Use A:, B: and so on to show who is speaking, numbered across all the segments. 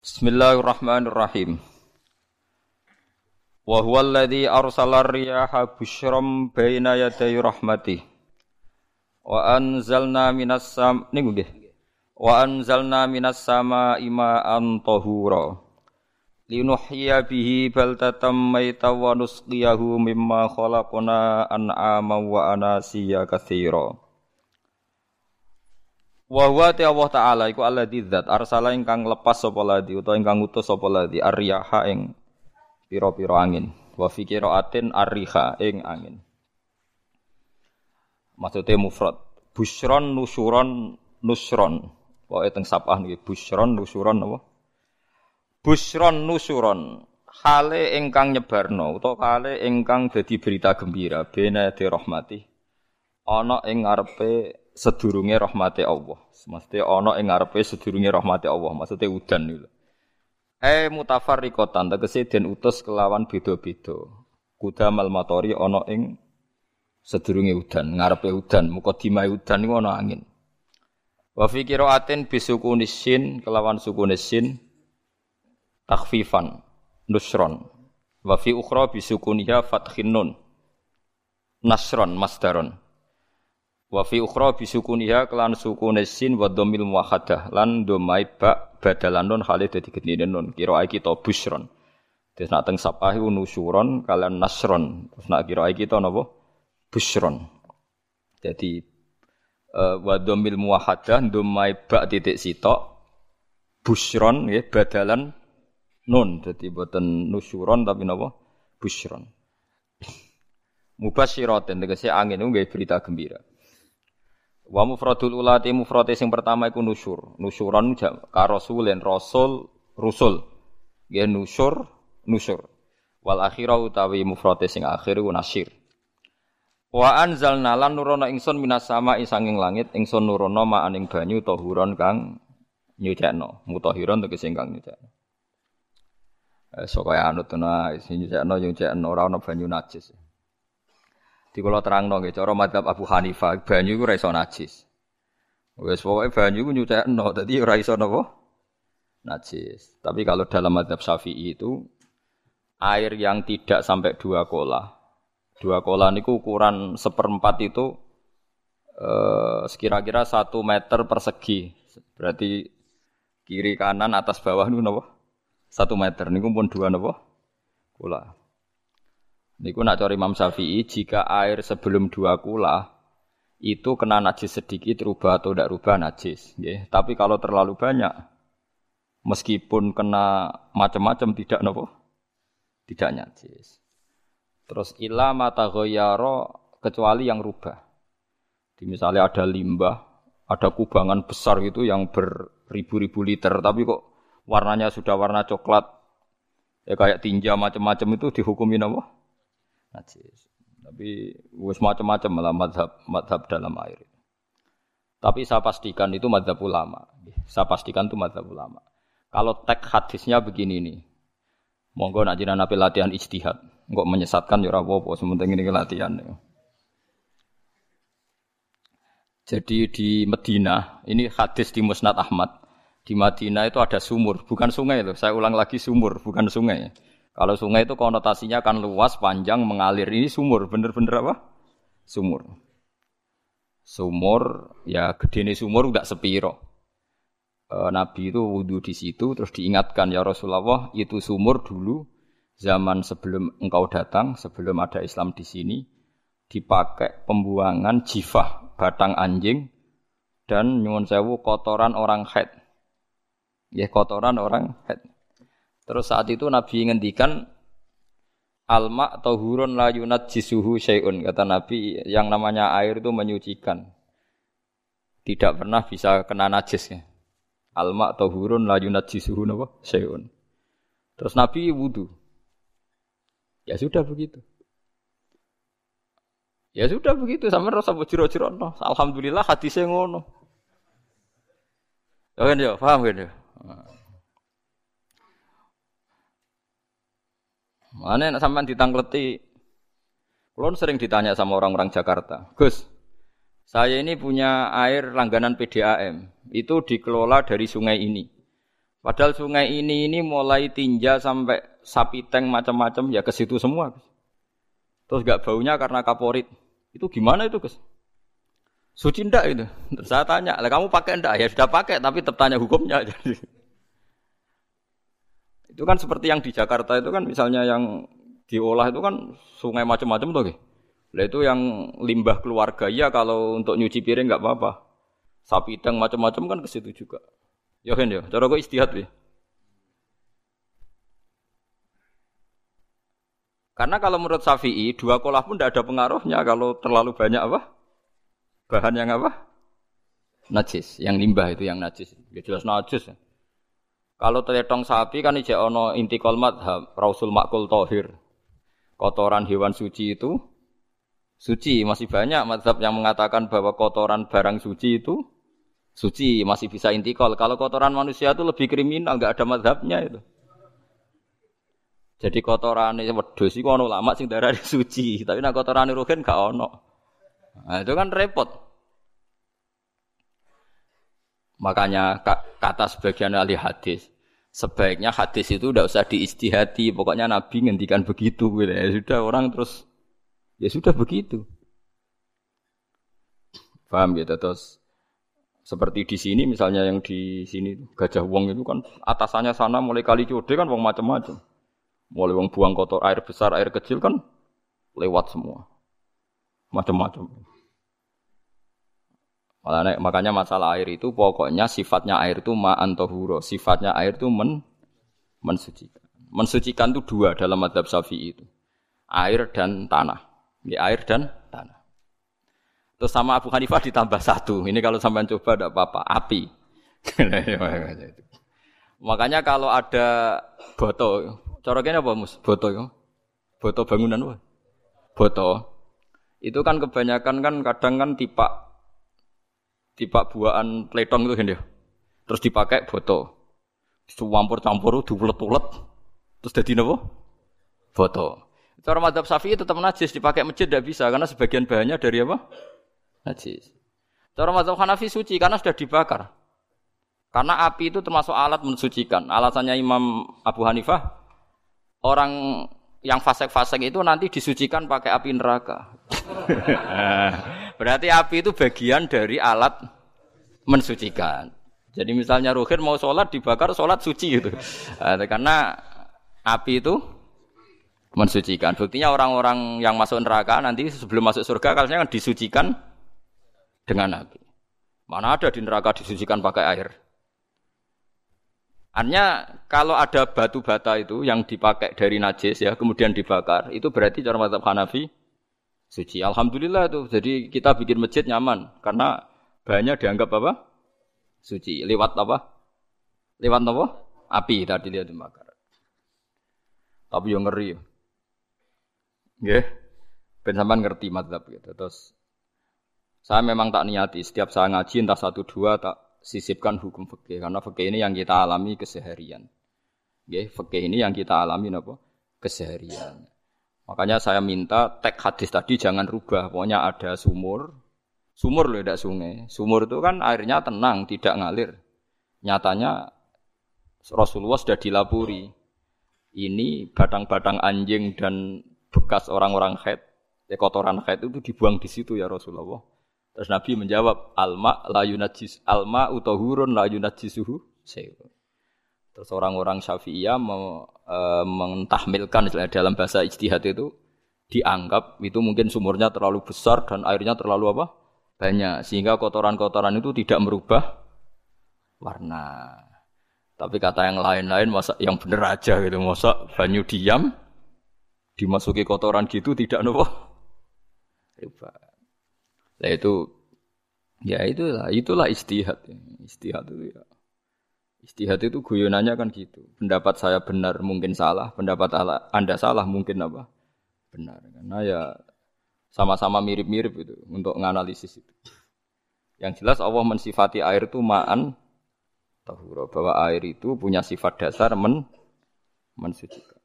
A: Bismillahirrahmanirrahim. Wa huwa alladhi arsala riyaha busyram baina yaday rahmatih. Wa anzalna minas sam niku nggih. Wa anzalna minas sama ima'an tahura. Linuhyiya bihi baltatam mayta wa nusqiyahu mimma khalaqna an'ama wa anasiya katsira. Wa huwa ta Allah taala iku alladzi dzat arsala ingkang lepas sapa ladi utawa ingkang ngutus sapa ladi arriyaha ing pira-pira angin. Wa fi qiraatin arriha ing angin. Maksudnya mufrad. Busyron nusuron nusron. Pokoke teng sapah niki busyron nusuron apa? Busyron nusuron. Hale ingkang nyebarno utawa hale ingkang dadi berita gembira bena de rahmati. Ana ing ngarepe sedurunge rahmati Allah. Maksudnya ana ing ngarepe sedurunge rahmati Allah, maksudnya udan niku. Eh mutafarriqatan tegese den utus kelawan beda-beda. Kudamal matori ana ing sedurunge udan, ngarepe udan, mukadimah udan niku ana angin. Wa fi qiraatin bisukunisin kelawan sukunisin takhfifan nusron. Wa fi ukhra bisukuniha fathin nun. Nasron masdaron. Wa fi ukhra bisukuniha kelan sukune sin wa dhammil muwahhadah lan domai ba badalan nun hale dadi gendine nun kira kita busron. Terus nak teng sapah iku nusuron kalian nasron. Terus nak kira kita napa? Busron. Jadi uh, wa dhammil muwahhadah domai ba titik sitok busron ya badalan nun. Jadi boten nusuron tapi napa? Busron. Mubasyiratin tegese angin itu berita gembira. Wa mufradul ulati mufrate sing pertama iku nusyur. Nusyuron ka rasulin rasul rusul. Ya nusyur nusyur. Wal akhira utawi mufrate sing akhir iku nasyir. Wa anzalna lan nurono ingsun minas sama isanging langit ingsun nurono maaning banyu tahuron kang nyucekno. Mutahiron tegese kang nyucekno. Eh sok kaya anut ana sing nyucekno nyucekno ora ana banyu najis. Di kula terangno nggih cara madzhab Abu Hanifah banyu iku ora iso najis. Wes pokoke banyu iku nyucekno dadi ora iso napa? Najis. Tapi kalau dalam madzhab Syafi'i itu air yang tidak sampai dua kola. Dua kola niku ukuran seperempat itu eh, sekira-kira satu meter persegi. Berarti kiri kanan atas bawah niku napa? Satu meter niku pun dua napa? Kola. Niku nak cari Imam Syafi'i, jika air sebelum dua kula itu kena najis sedikit rubah atau tidak rubah najis. Ya. Tapi kalau terlalu banyak, meskipun kena macam-macam tidak nopo, tidak najis. Terus ilah mata goyaro kecuali yang rubah. Di misalnya ada limbah, ada kubangan besar gitu yang beribu-ribu liter, tapi kok warnanya sudah warna coklat, ya kayak tinja macam-macam itu dihukumi nopo najis. Tapi wis macam-macam malah madhab, madhab dalam air. Tapi saya pastikan itu madhab ulama. Saya pastikan itu madhab ulama. Kalau teks hadisnya begini nih. Monggo nak jinak nabi latihan ijtihad. Enggak menyesatkan ya apa-apa, sementing ini latihan. Jadi di Medina, ini hadis di Musnad Ahmad. Di Madinah itu ada sumur, bukan sungai loh. Saya ulang lagi sumur, bukan sungai. Kalau sungai itu konotasinya kan luas, panjang, mengalir. Ini sumur, bener-bener apa? Sumur. Sumur, ya gede nih sumur nggak sepiro. E, Nabi itu wudhu di situ, terus diingatkan ya Rasulullah itu sumur dulu zaman sebelum engkau datang, sebelum ada Islam di sini, dipakai pembuangan jifah batang anjing dan nyuwun sewu kotoran orang head. Ya kotoran orang head. Terus saat itu Nabi ngendikan alma tahurun la yunat jisuhu syai'un kata Nabi yang namanya air itu menyucikan tidak pernah bisa kena najis ya. Alma tahurun la yunat jisuhu napa syai'un. Terus Nabi wudu. Ya sudah begitu. Ya sudah begitu sampai rasa jiro-jiro no. Alhamdulillah hadisnya ngono. Ya kan ya, paham kan ya? Mana nak sampean ditangkleti. Kulon sering ditanya sama orang-orang Jakarta, Gus, saya ini punya air langganan PDAM, itu dikelola dari sungai ini. Padahal sungai ini ini mulai tinja sampai sapi tank macam-macam ya ke situ semua. Terus gak baunya karena kaporit. Itu gimana itu, Gus? Suci ndak itu? Terus saya tanya, kamu pakai ndak? Ya sudah pakai, tapi tetap tanya hukumnya. Jadi itu kan seperti yang di Jakarta itu kan misalnya yang diolah itu kan sungai macam-macam tuh. Lah itu yang limbah keluarga ya kalau untuk nyuci piring nggak apa-apa. Sapi tank macam-macam kan ke situ juga. Ya kan ya, cara kok istihad ya. Karena kalau menurut Syafi'i dua kolah pun tidak ada pengaruhnya kalau terlalu banyak apa? Bahan yang apa? Najis, yang limbah itu yang najis. Ya jelas najis. Ya. Kalau teletong sapi kan ijek ono inti kolmat Rasul makul tohir. Kotoran hewan suci itu suci. Masih banyak mazhab yang mengatakan bahwa kotoran barang suci itu suci masih bisa intikal. Kalau kotoran manusia itu lebih kriminal, nggak ada madhabnya itu. Jadi kotoran ini wedus itu ono lama sing darah suci, tapi nak kotoran rugen gak ono. Nah, itu kan repot. Makanya kata sebagian ahli hadis, sebaiknya hadis itu tidak usah diistihati. Pokoknya Nabi ngendikan begitu, gitu. ya sudah orang terus ya sudah begitu. Paham gitu terus seperti di sini misalnya yang di sini Gajah Wong itu kan atasannya sana mulai kali code kan wong macam-macam. Mulai wong buang kotor air besar, air kecil kan lewat semua. Macam-macam. Makanya masalah air itu pokoknya sifatnya air itu ma'an tohuro. Sifatnya air itu men, mensucikan. Mensucikan itu dua dalam madhab syafi'i itu. Air dan tanah. Ya, air dan tanah. Terus sama Abu Hanifah ditambah satu. Ini kalau sampai coba tidak apa-apa. Api. Makanya kalau ada boto, coroknya apa mus? Boto ya? Boto bangunan apa? Boto. Itu kan kebanyakan kan kadang kan tipak tipak buahan pletong itu kan dia. Terus dipakai boto. Campur-campur diulet-ulet. Terus jadi apa? Boto. Cara madhab syafi'i tetap najis dipakai masjid tidak bisa karena sebagian bahannya dari apa? najis. Cara mazhab Hanafi suci karena sudah dibakar. Karena api itu termasuk alat mensucikan. Alasannya Imam Abu Hanifah, orang yang fasek-fasek itu nanti disucikan pakai api neraka. Berarti api itu bagian dari alat mensucikan. Jadi misalnya Ruhin mau sholat dibakar sholat suci itu. Karena api itu mensucikan. Buktinya orang-orang yang masuk neraka nanti sebelum masuk surga kalau kan disucikan dengan api. Mana ada di neraka disucikan pakai air. Artinya kalau ada batu bata itu yang dipakai dari najis ya kemudian dibakar itu berarti cara mazhab Hanafi suci. Alhamdulillah itu. Jadi kita bikin masjid nyaman karena banyak dianggap apa? Suci. Lewat apa? Lewat apa? Api tadi dia dibakar. Tapi yang ngeri. Nggih. Ben ngerti mazhab gitu. Terus saya memang tak niati setiap saya ngaji entah satu dua tak sisipkan hukum fikih karena fikih ini yang kita alami keseharian. Ya, fikih ini yang kita alami apa? Keseharian. Makanya saya minta teks hadis tadi jangan rubah. Pokoknya ada sumur. Sumur loh, tidak sungai. Sumur itu kan airnya tenang, tidak ngalir. Nyatanya Rasulullah sudah dilapuri. Ini batang-batang anjing dan bekas orang-orang haid, ya kotoran haid itu dibuang di situ ya Rasulullah. Terus Nabi menjawab, alma la yunajis alma utahurun la yunajisuhu Terus orang-orang Syafi'iyah me, e, mentahmilkan dalam bahasa ijtihad itu dianggap itu mungkin sumurnya terlalu besar dan airnya terlalu apa? banyak sehingga kotoran-kotoran itu tidak merubah warna. Tapi kata yang lain-lain masa yang bener aja gitu, masa banyu diam dimasuki kotoran gitu tidak nopo. Nah itu ya itulah itulah istihad. Istihad itu ya. Istihad itu guyonannya kan gitu. Pendapat saya benar mungkin salah, pendapat Anda salah mungkin apa? Benar. Karena ya sama-sama mirip-mirip itu untuk menganalisis itu. Yang jelas Allah mensifati air itu ma'an tahura bahwa air itu punya sifat dasar men mensucikan.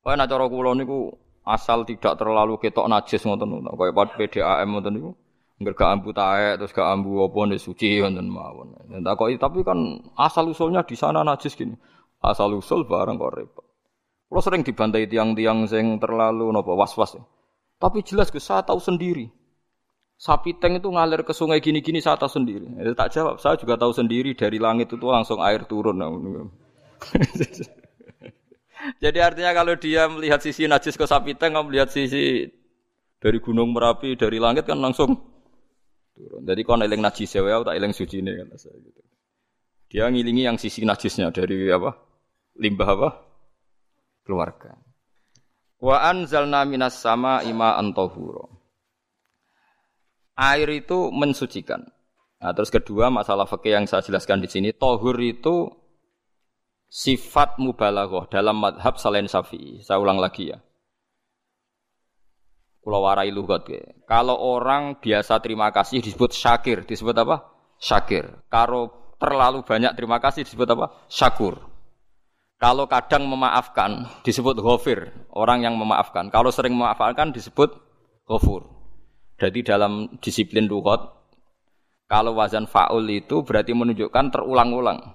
A: Wah, nak cara kula niku asal tidak terlalu ketok najis ngoten kaya PDAM ngoten niku Enggak gak ambu taek terus gak ambu apa nih suci wonten mawon. Takoki tapi kan asal usulnya di sana najis gini. Asal usul barang kok repot. Kalau sering dibantai tiang-tiang sing terlalu nopo was-was. Tapi jelas gue saya tahu sendiri. Sapi teng itu ngalir ke sungai gini-gini saya tahu sendiri. Ya, tak jawab, saya juga tahu sendiri dari langit itu langsung air turun. Jadi artinya kalau dia melihat sisi najis ke sapi teng, melihat sisi dari gunung merapi, dari langit kan langsung turun. Jadi kalau eling najis ya, tak eling suci ini kan gitu. Dia ngilingi yang sisi najisnya dari apa? Limbah apa? Keluarga. Wa anzalna minas sama ima antohuro. Air itu mensucikan. Nah, terus kedua masalah fakih yang saya jelaskan di sini, tohur itu sifat mubalaghah dalam madhab selain syafi'i. Saya ulang lagi ya. Pulau warai lugat. Kalau orang biasa terima kasih disebut syakir, disebut apa? Syakir. Kalau terlalu banyak terima kasih disebut apa? Syakur. Kalau kadang memaafkan disebut ghafir, orang yang memaafkan. Kalau sering memaafkan disebut ghafur. Jadi dalam disiplin lugat kalau wazan faul itu berarti menunjukkan terulang-ulang.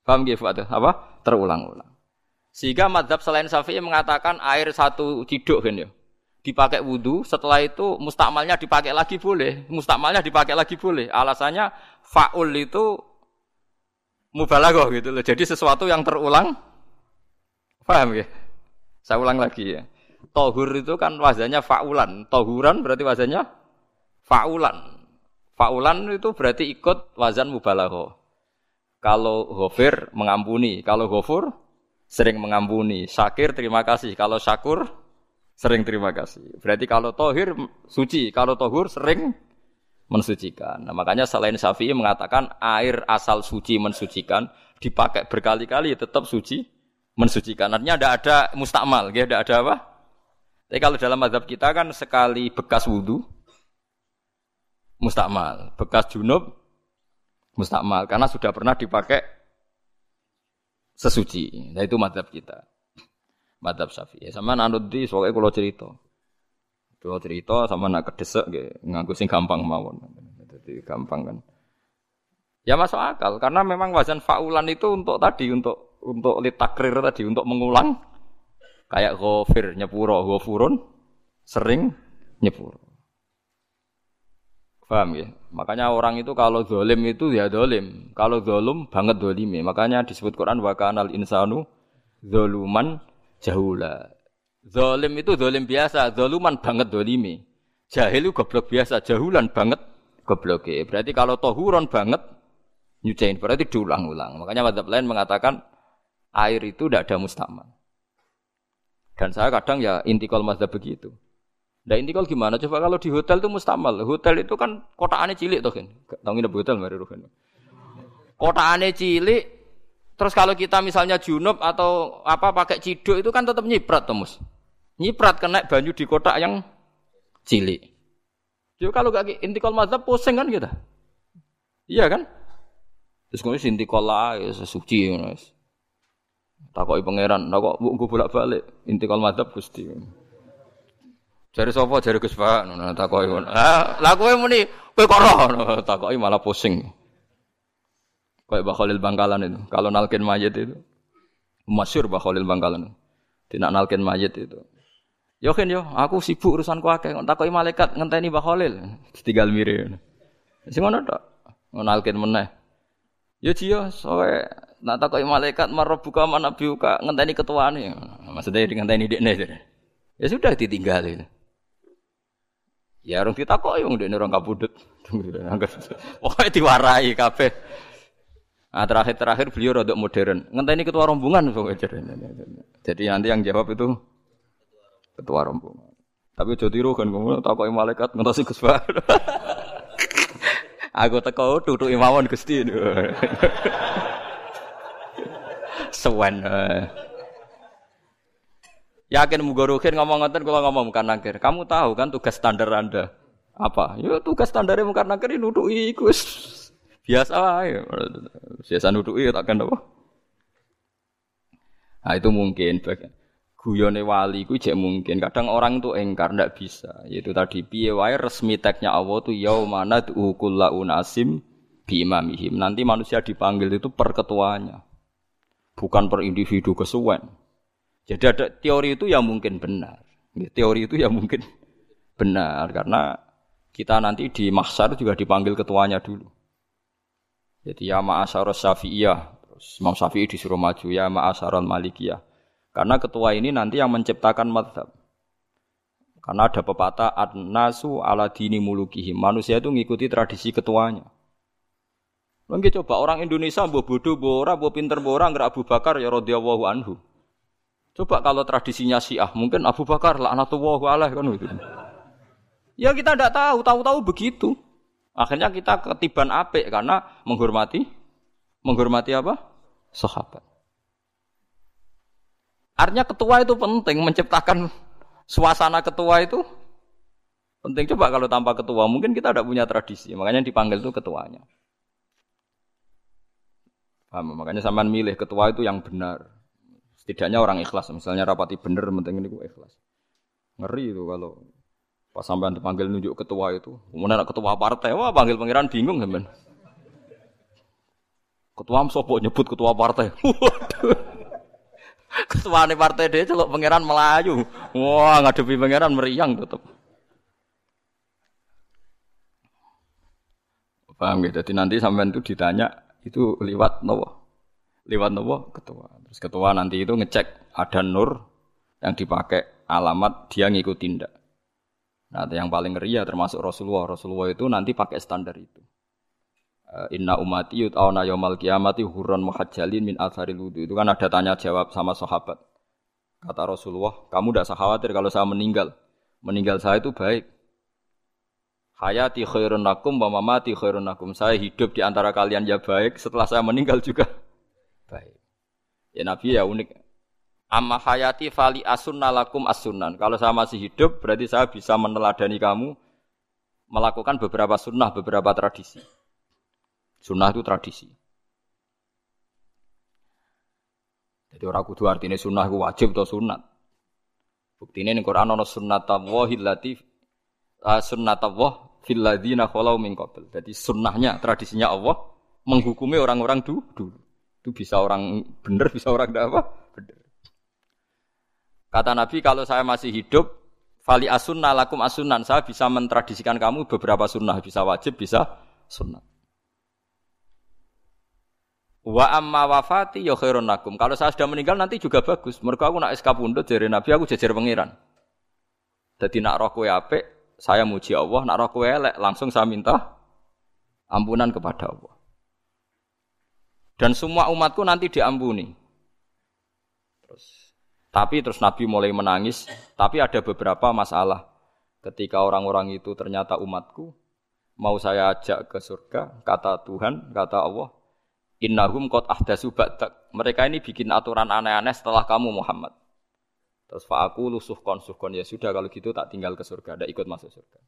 A: Paham ya Apa? Terulang-ulang. Sehingga madhab selain Syafi'i mengatakan air satu ciduk kan ya dipakai wudhu, setelah itu mustakmalnya dipakai lagi boleh, mustakmalnya dipakai lagi boleh. Alasannya faul itu mubalaghah gitu loh. Jadi sesuatu yang terulang. Paham ya? Saya ulang lagi ya. Tohur itu kan wazannya faulan. Tohuran berarti wazannya faulan. Faulan itu berarti ikut wazan mubalaghah. Kalau ghafir mengampuni, kalau ghafur sering mengampuni. Syakir terima kasih, kalau syakur Sering terima kasih. Berarti kalau tohir suci, kalau tohur sering mensucikan. Nah, makanya selain Syafi'i mengatakan air asal suci mensucikan dipakai berkali-kali tetap suci mensucikan. Artinya tidak ada mustakmal, ya, tidak ada apa? Tapi kalau dalam mazhab kita kan sekali bekas wudhu mustakmal, bekas junub mustakmal karena sudah pernah dipakai sesuci. Nah itu mazhab kita madhab syafi'i. Sama nanut di soalnya kalau cerita. Kalau cerita sama nak kedesek gitu, nganggu sing gampang mawon. Jadi gampang kan. Ya masuk akal karena memang wazan faulan itu untuk tadi untuk untuk litakrir tadi untuk mengulang kayak ghafir nyepuro ghafurun sering nyepuro. Paham ya? Makanya orang itu kalau dolim itu ya dolim. Kalau dolum banget dolimi. Makanya disebut Quran wa kanal insanu doluman jahula. Zalim itu zalim biasa, zaluman banget dolimi. Jahil itu goblok biasa, jahulan banget goblok. Berarti kalau tohuron banget nyucain berarti diulang-ulang. Makanya mazhab lain mengatakan air itu tidak ada mustamal. Dan saya kadang ya intikal mazhab begitu. Nah intikal gimana? Coba kalau di hotel itu mustamal. Hotel itu kan kotaannya cilik tuh kan. Tahu nggak hotel mari Kota Kotaannya cilik, Terus kalau kita misalnya junub atau apa pakai ciduk itu kan tetap nyiprat Tomus. Nyiprat kena banyu di kotak yang cilik. Jadi kalau gak intikal mazhab pusing kan kita. Iya kan? Terus kemudian intikal lah ya suci ya. Takoki pangeran, nah kok gue bolak-balik intikal mazhab Gusti. Jari sapa jari Gus Pak, nah takoki ngono. Lah kowe muni kowe kok roh, malah pusing. Kayak Bakhalil Bangkalan itu. Kalau nalkin mayat itu. Masyur Bakhalil Bangkalan. Tidak nalkin mayat itu. Yo kan yo, aku sibuk urusanku akeh. Takoki malaikat ngenteni Bakhalil. Tinggal mirip. Sing ngono tok. Nalkin meneh. Yo jiyo, soe nak malaikat marabbuka manabiuka ngenteni ketuane. Maksudnya ngenteni dekne. Ya sudah ditinggal Ya orang ditakoki wong dekne orang kabudut. Pokoknya diwarai kabeh. Nah, terakhir-terakhir beliau rodok modern. Ngenteni ketua rombongan Jadi nanti yang jawab itu ketua rombongan. Tapi jadi tiru kan kamu takoki malaikat ngentosi Gus Aku teko tutuk imawon Gusti. Sewen. Yakin mugorokin ngomong ngoten kalau ngomong bukan nangkir. Kamu tahu kan tugas standar Anda apa? Ya tugas standarnya bukan nangkir nutuki iku Biasa ya, Biasa nuduki takkan apa? Nah itu mungkin bagian. guyone wali ku jek mungkin. Kadang orang tuh engkar ndak bisa. Yaitu tadi piye wae resmi teknya Allah tuh yaumana kullu unasim bi imamihim. Nanti manusia dipanggil itu per ketuanya. Bukan per individu kesuwen. Jadi ada teori itu yang mungkin benar. Teori itu yang mungkin benar karena kita nanti di mahsyar juga dipanggil ketuanya dulu. Jadi ya ma'asyar syafi'iyah. Terus Imam Syafi'i disuruh maju ya ma'asyar malikiyah karena ketua ini nanti yang menciptakan madhab. Karena ada pepatah ad-nasu ala dini mulukihi. Manusia itu mengikuti tradisi ketuanya. Mungkin coba orang Indonesia mbok bodoh, mbok ora, mbok pinter, mbok ora, Abu Bakar ya radhiyallahu anhu. Coba kalau tradisinya Syiah, mungkin Abu Bakar laknatullahu alaih kan gitu. Ya kita tidak tahu, tahu-tahu begitu. Akhirnya kita ketiban apik karena menghormati menghormati apa? Sahabat. Artinya ketua itu penting menciptakan suasana ketua itu penting. Coba kalau tanpa ketua mungkin kita tidak punya tradisi. Makanya dipanggil itu ketuanya. Paham? Makanya sampean milih ketua itu yang benar. Setidaknya orang ikhlas. Misalnya rapati benar, penting ini ikhlas. Ngeri itu kalau pas sampean dipanggil nunjuk ketua itu. Kemudian ketua partai, wah panggil pangeran bingung kan. Ketua sopo nyebut ketua partai. Ketua nih partai dia celok pangeran Melayu. Wah ngadepi pangeran meriang tetep. Paham gitu. Jadi nanti sampean itu ditanya itu lewat nopo, lewat nopo ketua. Terus ketua nanti itu ngecek ada nur yang dipakai alamat dia ngikut tindak. Nah, yang paling ngeri ya termasuk Rasulullah. Rasulullah itu nanti pakai standar itu. Eh, inna umati yut'auna yaumal kiamati hurran muhajjalin min atharil wudu. Itu kan ada tanya jawab sama sahabat. Kata Rasulullah, kamu tidak usah khawatir kalau saya meninggal. Meninggal saya itu baik. Hayati khairun nakum wa mamati khairun nakum. Saya hidup di antara kalian ya baik, setelah saya meninggal juga baik. Ya Nabi ya unik. Amma hayati fali asunna lakum asunan. Kalau saya masih hidup, berarti saya bisa meneladani kamu melakukan beberapa sunnah, beberapa tradisi. Sunnah itu tradisi. Jadi orang kudu artinya sunnah itu wajib atau sunat. Bukti ini Quran ada sunnat Allah latif uh, sunnat Allah fil ladina khalau min qabl. Jadi sunnahnya, tradisinya Allah menghukumi orang-orang dulu. Itu bisa orang benar, bisa orang tidak apa? Kata Nabi kalau saya masih hidup, fali asunna lakum asunan, saya bisa mentradisikan kamu beberapa sunnah, bisa wajib, bisa sunnah. Wa amma wafati ya. Kalau saya sudah meninggal nanti juga bagus. Mereka aku nak SK pundut dari Nabi aku jejer pangeran. Jadi nak roh kowe apik, saya muji Allah, nak roh elek langsung saya minta ampunan kepada Allah. Dan semua umatku nanti diampuni. Tapi terus Nabi mulai menangis, tapi ada beberapa masalah. Ketika orang-orang itu ternyata umatku, mau saya ajak ke surga, kata Tuhan, kata Allah, Innahum qad ahdasu ba'dak. Mereka ini bikin aturan aneh-aneh setelah kamu Muhammad. Terus aku lusuh kon suhkon ya sudah kalau gitu tak tinggal ke surga, tidak ikut masuk surga.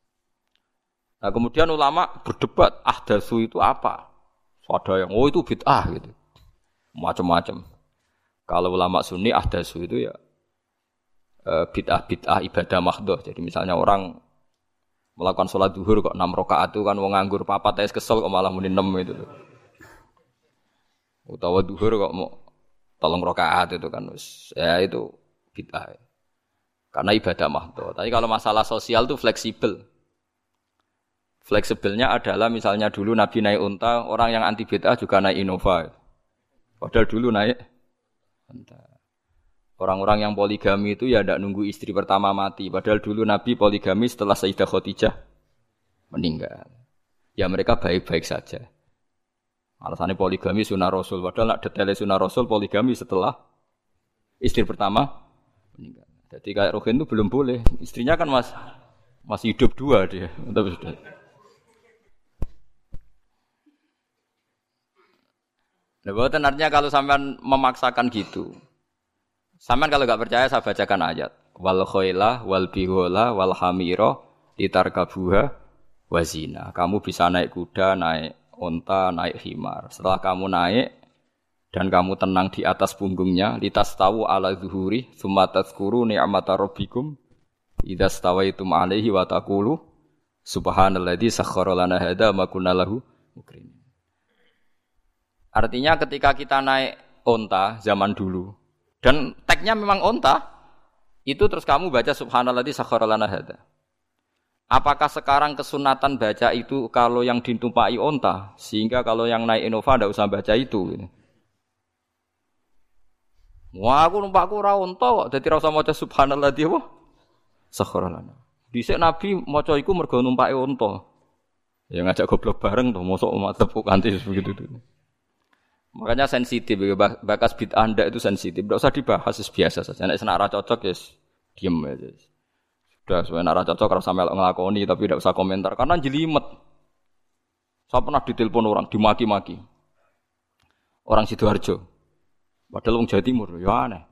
A: Nah kemudian ulama berdebat ahdasu itu apa? Ada yang oh itu bid'ah gitu, macam-macam. Kalau ulama sunni ahdasu itu ya eh, bid'ah bid'ah ibadah mahdoh. Jadi misalnya orang melakukan sholat duhur kok enam rakaat itu kan mau nganggur papat es kesel kok malah muni enam itu. Utawa duhur kok mau tolong rokaat itu kan ya itu bid'ah. Karena ibadah mahdo. Tapi kalau masalah sosial itu fleksibel. Fleksibelnya adalah misalnya dulu Nabi naik unta, orang yang anti bid'ah juga naik Innova. Padahal dulu naik Orang-orang yang poligami itu ya tidak nunggu istri pertama mati. Padahal dulu Nabi poligami setelah Sayyidah Khadijah meninggal. Ya mereka baik-baik saja. Alasannya poligami sunnah Rasul. Padahal nak detailnya sunnah Rasul poligami setelah istri pertama meninggal. Jadi kayak Rohin itu belum boleh. Istrinya kan mas masih hidup dua dia. Tapi sudah. Nah, buatan artinya kalau sampean memaksakan gitu. Sampean kalau nggak percaya saya bacakan ayat. Wal khoilah wal bihola wal hamiro ditarkabuha wazina. Kamu bisa naik kuda, naik unta, naik himar. Setelah kamu naik dan kamu tenang di atas punggungnya litas tahu ala zuhuri summa tazkuru ni'mata rabbikum idza stawaitum alaihi wa taqulu subhanalladzi sakhkhara lana hadza ma Artinya ketika kita naik onta zaman dulu dan tagnya memang onta itu terus kamu baca subhanalladzi sakhkhara lana hadza Apakah sekarang kesunatan baca itu kalau yang ditumpai onta, sehingga kalau yang naik Innova tidak usah baca itu? Wah, aku numpakku ora unta kok, dadi ora usah maca subhanallah dia apa? Sakharalana. Dhisik Nabi maca iku mergo numpake unta. Ya ngajak goblok bareng tuh, mosok umat tepuk kanthi begitu tuh. Makanya sensitif, bakas bid anda itu sensitif. Tidak usah dibahas, biasa saja. Nek senara cocok ya diem aja. Sudah, sebenarnya nara cocok kalau sampai ngelakoni, tapi tidak usah komentar. Karena jelimet. Saya pernah ditelepon orang, dimaki-maki. Orang Sidoarjo. Padahal wong Jawa Timur, ya aneh.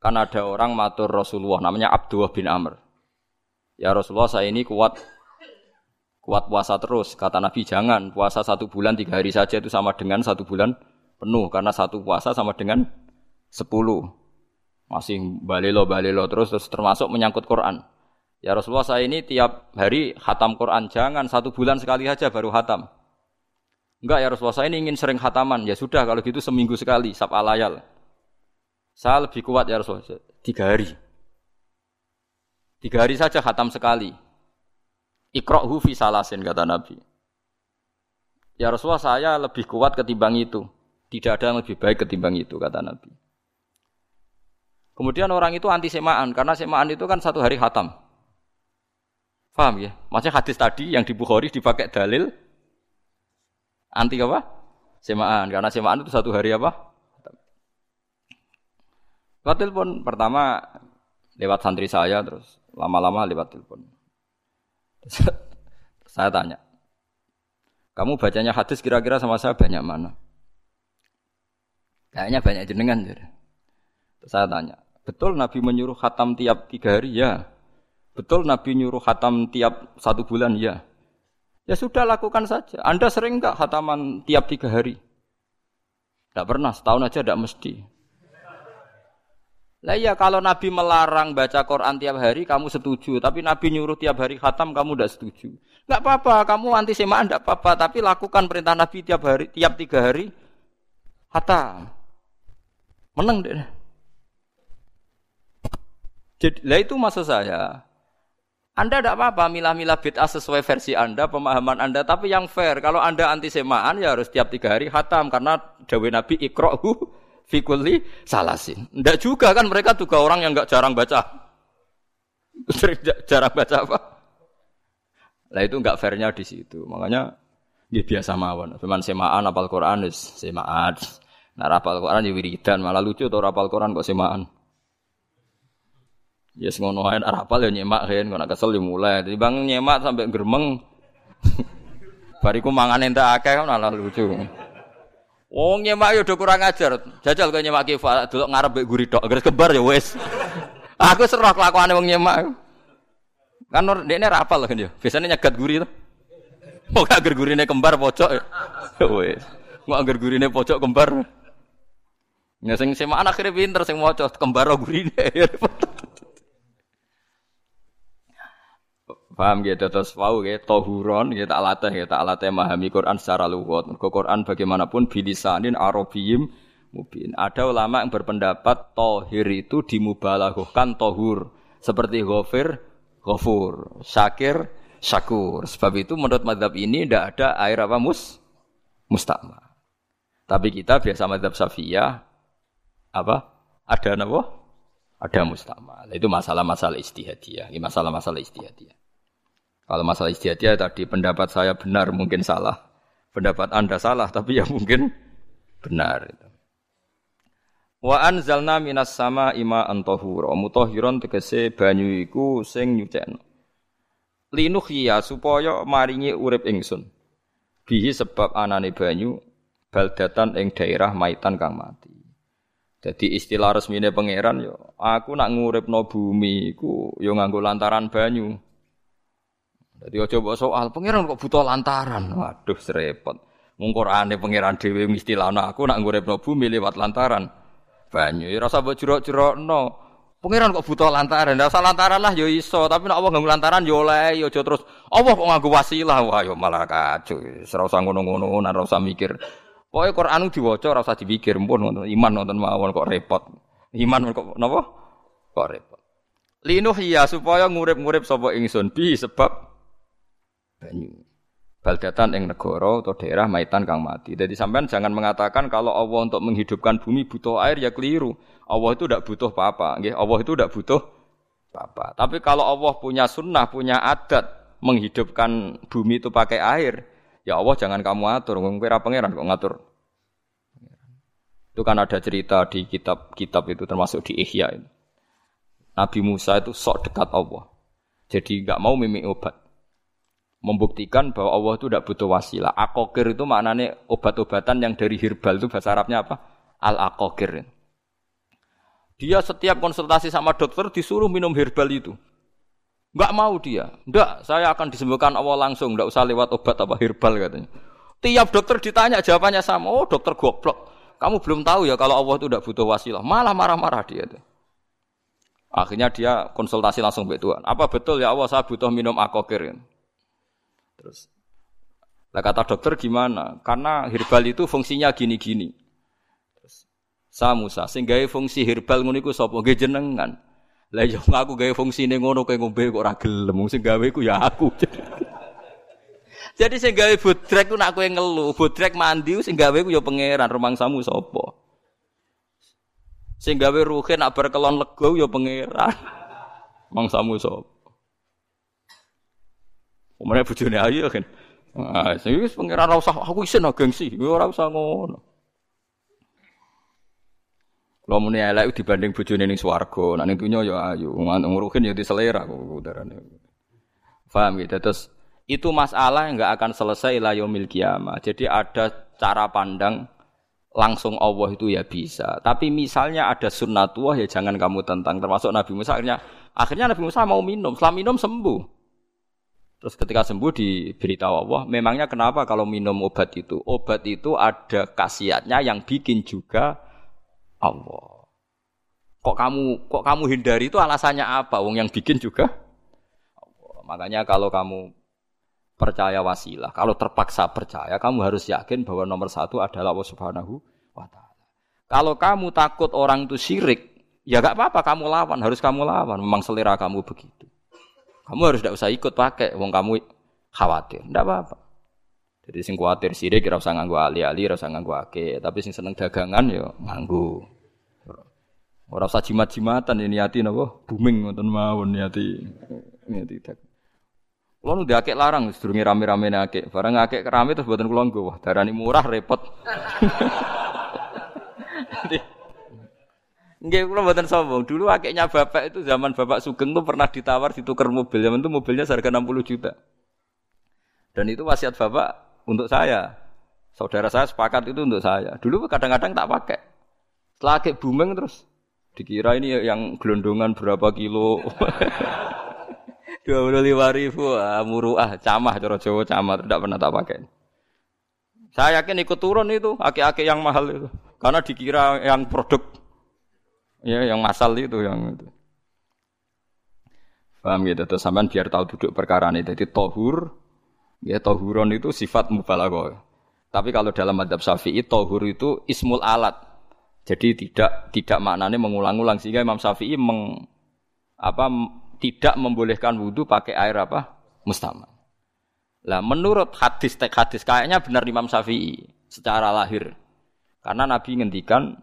A: Karena ada orang matur Rasulullah namanya Abdullah bin Amr. Ya Rasulullah saya ini kuat kuat puasa terus. Kata Nabi jangan puasa satu bulan tiga hari saja itu sama dengan satu bulan penuh karena satu puasa sama dengan sepuluh. Masih balelo balelo terus terus termasuk menyangkut Quran. Ya Rasulullah saya ini tiap hari hatam Quran jangan satu bulan sekali saja baru hatam. Enggak ya Rasulullah, saya ini ingin sering khataman. Ya sudah kalau gitu seminggu sekali, sab alayal. Saya lebih kuat ya Rasulullah, tiga hari. Tiga hari saja khatam sekali. Ikra'hu fi salasin, kata Nabi. Ya Rasulullah, saya lebih kuat ketimbang itu. Tidak ada yang lebih baik ketimbang itu, kata Nabi. Kemudian orang itu anti semaan, karena semaan itu kan satu hari khatam. Paham ya? Maksudnya hadis tadi yang di Bukhari dipakai dalil Anti apa? Semaan. Karena semaan itu satu hari apa? Lewat telepon pertama lewat santri saya terus lama-lama lewat telepon. saya tanya, kamu bacanya hadis kira-kira sama saya banyak mana? Kayaknya banyak jenengan. Jadi. Saya tanya, betul Nabi menyuruh khatam tiap tiga hari? Ya. Betul Nabi nyuruh khatam tiap satu bulan? Ya. Ya sudah lakukan saja. Anda sering nggak khataman tiap tiga hari? Tidak pernah, setahun aja tidak mesti. Lah iya kalau Nabi melarang baca Quran tiap hari kamu setuju, tapi Nabi nyuruh tiap hari khatam kamu tidak setuju. Nggak apa-apa, kamu anti semaan tidak apa-apa, tapi lakukan perintah Nabi tiap hari, tiap tiga hari khatam. Menang deh. Jadi, lah itu maksud saya. Anda tidak apa-apa milah-milah bid'ah sesuai versi Anda, pemahaman Anda. Tapi yang fair, kalau Anda anti semaan ya harus tiap tiga hari khatam. Karena dawe Nabi ikro'hu fikuli salasin. Tidak juga kan mereka juga orang yang nggak jarang baca. jarang baca apa? Lah itu nggak fairnya di situ. Makanya dia biasa mawon. Cuman semaan apal Quran semaan. Nah rapal Quran ya wiridan. Malah lucu tuh rapal Quran kok semaan. Ya yes, ngono ae ya nyemak kan, kok kesel ya mulai. Jadi bang nyemak sampai geremeng. Bariku mangan entek akeh kan malah lucu. Wong nyemak yo udah kurang ajar. Jajal kok nyemak kifa delok ngarep mbek guri tok. Gres kebar ya wis. Aku serah kelakuane wong nyemak. Kan dekne rapal kan ya. Biasanya nyegat guri to. Mau gak gurine kembar pojok. Ya wis. Agar gurine pojok kembar. Ya sing semaan akhirnya pinter sing maca kembar gurine. Paham gitu terus wau tohuron gitu tak latih gitu tak latih memahami Quran secara luwat. Mergo Quran bagaimanapun bilisanin arabiyim mubin. Ada ulama yang berpendapat tohir itu dimubalaghahkan tohur seperti ghafir ghafur, syakir syakur. Sebab itu menurut madhab ini tidak ada air apa mus mustama. Tapi kita biasa madhab safiyah apa ada apa? Ada mustama. Itu masalah-masalah istihadiyah. Ini masalah-masalah istihadiyah. Kalau masalah istihadiyah tadi pendapat saya benar mungkin salah. Pendapat Anda salah tapi ya mungkin benar. Wa anzalna minas sama ima antahura. Mutahhiron tegese banyu iku sing nyucekno. Linuhya supaya maringi urip ingsun. Bihi sebab anane banyu baldatan ing daerah maitan kang mati. Jadi istilah resmine pangeran yo, aku nak nguripno bumi iku yo nganggo lantaran banyu. Jadi ojo mbok soal pangeran kok butuh lantaran. Waduh serepot. Mung Qur'ane pangeran dhewe mistilana aku nak nguripno bumi lewat lantaran banyu. Ya rasa mbok jerok-jerokno. Pangeran kok butuh lantaran. Ndak usah lantaran lah ya iso, tapi nek Allah nganggo lantaran ya oleh ya aja terus Allah kok nganggo wasilah. Wah ya malah kacau. Ora usah ngono-ngono, ora usah mikir. Pokoke Quran diwaca ora usah dipikir, pun iman nonton mawon kok repot. Iman kok napa? Kok repot. Linuh ya supaya ngurip-ngurip sapa ingsun bi sebab banyu baldatan yang negara atau daerah maitan kang mati. Jadi sampean jangan mengatakan kalau Allah untuk menghidupkan bumi butuh air ya keliru. Allah itu tidak butuh apa-apa. Allah itu tidak butuh apa-apa. Tapi kalau Allah punya sunnah, punya adat menghidupkan bumi itu pakai air, ya Allah jangan kamu atur. Kira pangeran kok ngatur. Itu kan ada cerita di kitab-kitab itu termasuk di Ihya itu. Nabi Musa itu sok dekat Allah. Jadi nggak mau mimik obat membuktikan bahwa Allah itu tidak butuh wasilah. Akokir itu maknanya obat-obatan yang dari herbal itu bahasa Arabnya apa? Al akokir. Dia setiap konsultasi sama dokter disuruh minum herbal itu. Enggak mau dia. Enggak, saya akan disembuhkan Allah langsung, enggak usah lewat obat apa herbal katanya. Tiap dokter ditanya jawabannya sama. Oh, dokter goblok. Kamu belum tahu ya kalau Allah itu tidak butuh wasilah. Malah marah-marah dia tuh. Akhirnya dia konsultasi langsung ke Tuhan. Apa betul ya Allah saya butuh minum akokir? Terus lah kata dokter gimana? Karena herbal itu fungsinya gini-gini. Terus sa Musa sing gawe fungsi herbal ngono iku sapa? Jenengan. Lah yo aku gawe fungsine ngono kowe ngombe kok ora gelem. Sing gawe ku ya aku. Jadi sing gawe bodrek ku nak kowe ngelu, bodrek mandi sing gawe ku ya pangeran rumangsamu sapa? Sing gawe ruhe nak bar kelon lego ya pangeran. Mangsamu sapa? Umane bojone ayu kan. Ah, sing wis pengiran ora usah aku isin gengsi, ora usah ngono. Kalau muni elek dibanding bojone ning swarga, nek ning donya ya ayu, nguruhin ya diselera kok udarane. Paham gitu. Terus itu masalah yang nggak akan selesai la yaumil kiamah. Jadi ada cara pandang langsung Allah itu ya bisa. Tapi misalnya ada sunnatullah ya jangan kamu tentang. Termasuk Nabi Musa akhirnya akhirnya Nabi Musa mau minum. Setelah minum sembuh. Terus ketika sembuh diberitahu Allah, memangnya kenapa kalau minum obat itu? Obat itu ada khasiatnya yang bikin juga Allah. Kok kamu kok kamu hindari itu alasannya apa? Wong yang bikin juga Allah. Makanya kalau kamu percaya wasilah, kalau terpaksa percaya, kamu harus yakin bahwa nomor satu adalah Allah Subhanahu wa taala. Kalau kamu takut orang itu syirik, ya gak apa-apa kamu lawan, harus kamu lawan. Memang selera kamu begitu. Kamu harus tidak usah ikut pakai, wong kamu khawatir, tidak apa-apa. Jadi sing khawatir sirik kira usah nganggu ali-ali, ora usah nganggu ake, tapi sing seneng dagangan yo nganggu. Ora usah jimat-jimatan ini hati napa booming ngoten mawon niati. Niati tak. Kulo nu akeh larang sedurunge rame-rame akeh. Barang akeh kerame terus buatan kulo nggo. Wah, darani murah repot. Nggih kula mboten sombong. Dulu akiknya bapak itu zaman bapak Sugeng tuh pernah ditawar ditukar mobil. Zaman itu mobilnya harga 60 juta. Dan itu wasiat bapak untuk saya. Saudara saya sepakat itu untuk saya. Dulu kadang-kadang tak pakai. Setelah akik booming terus dikira ini yang gelondongan berapa kilo. Dua puluh lima ribu, ah, muruah, camah, coro Jawa camah, tidak pernah tak pakai. Saya yakin ikut turun itu, aki-aki yang mahal itu. Karena dikira yang produk Ya, yang masal itu yang itu. Paham gitu, terus sampean biar tahu duduk perkara ini. Jadi tohur, ya tohuron itu sifat mubalaghah. Tapi kalau dalam madhab syafi'i, tohur itu ismul alat. Jadi tidak tidak maknanya mengulang-ulang sehingga Imam Syafi'i meng, apa tidak membolehkan wudhu pakai air apa mustamal. Lah menurut hadis tek hadis kayaknya benar Imam Syafi'i secara lahir. Karena Nabi ngendikan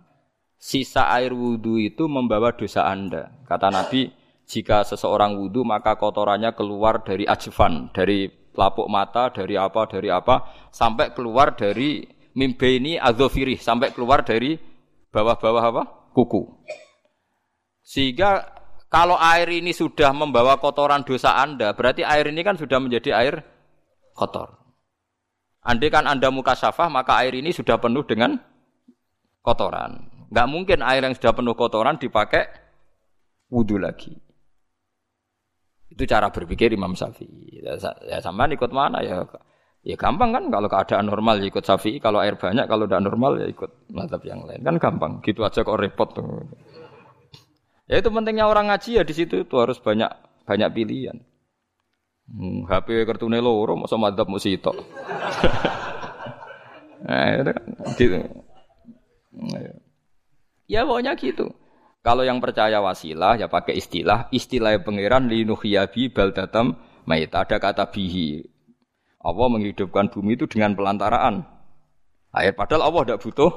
A: sisa air wudhu itu membawa dosa Anda. Kata Nabi, jika seseorang wudhu maka kotorannya keluar dari ajvan, dari lapuk mata, dari apa, dari apa, sampai keluar dari mimbe ini azofirih, sampai keluar dari bawah-bawah apa? Kuku. Sehingga kalau air ini sudah membawa kotoran dosa Anda, berarti air ini kan sudah menjadi air kotor. Andai kan Anda muka syafah, maka air ini sudah penuh dengan kotoran. Nggak mungkin air yang sudah penuh kotoran dipakai wudhu lagi. Itu cara berpikir Imam Syafi'i. Ya, ya ikut mana ya Ya gampang kan kalau keadaan normal ya ikut Syafi'i, kalau air banyak, kalau tidak normal ya ikut mazhab yang lain. Kan gampang. Gitu aja kok repot tuh. Ya itu pentingnya orang ngaji ya di situ itu harus banyak banyak pilihan. Hmm, HP kartune loro masa madzhab mesti itu. nah, itu kan gitu. Ya pokoknya gitu. Kalau yang percaya wasilah ya pakai istilah istilah pangeran linuhyabi baldatam mayit. Ada kata bihi. Allah menghidupkan bumi itu dengan pelantaraan air. Padahal Allah tidak butuh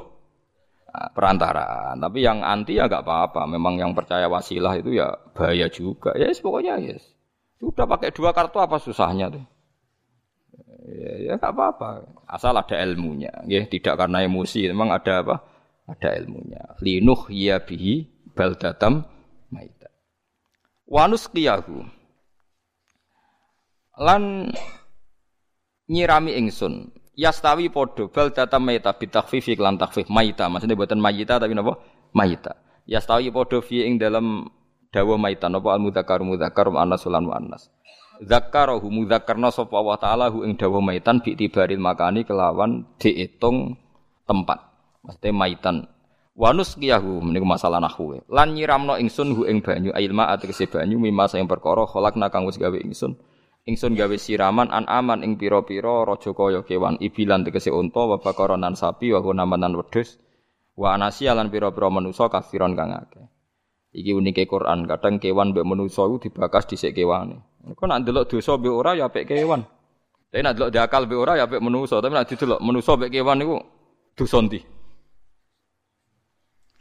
A: ah, perantaraan. Tapi yang anti ya nggak apa-apa. Memang yang percaya wasilah itu ya bahaya juga. Ya yes, pokoknya yes. Sudah pakai dua kartu apa susahnya tuh? Ya, ya gak apa-apa. Asal ada ilmunya. Ya, tidak karena emosi. Memang ada apa? Ada ilmunya. Linuh ya bihi baldatam maita. Wanus kiyahu. Lan nyirami ingsun. Yastawi podo bal data maita bitakfifi lan takfif maita maksudnya buatan mayita tapi napa? Maita. Yastawi podo fi ing dalam dawa maita. Napa? Al mudzakkar mudzakkar anas lan anas zakkarahu mudzakkarna sapa Allah taala hu ing dawa maitan bi makani kelawan diitung tempat maksudnya maitan wanus kiyahu meniku masalah nahwu lan nyiramno ingsun hu ing banyu ilma ategese banyu mimma sing perkara kholakna kang wis gawe ingsun Ingsun gawe siraman an aman ing pira-pira raja kaya kewan ibilan tegese unta wa bakaranan sapi wa namanan wedhus wa anasi lan pira-pira manusa kafiron kang akeh. Iki unike Quran, kadang kewan mbek manusa iku dibakas dhisik kewane. Kok nak ndelok dosa mbek ora ya apik kewan. Tapi nak ndelok diakal mbek ora ya apik manusa, tapi nak didelok manusa mbek kewan niku dosa ndi?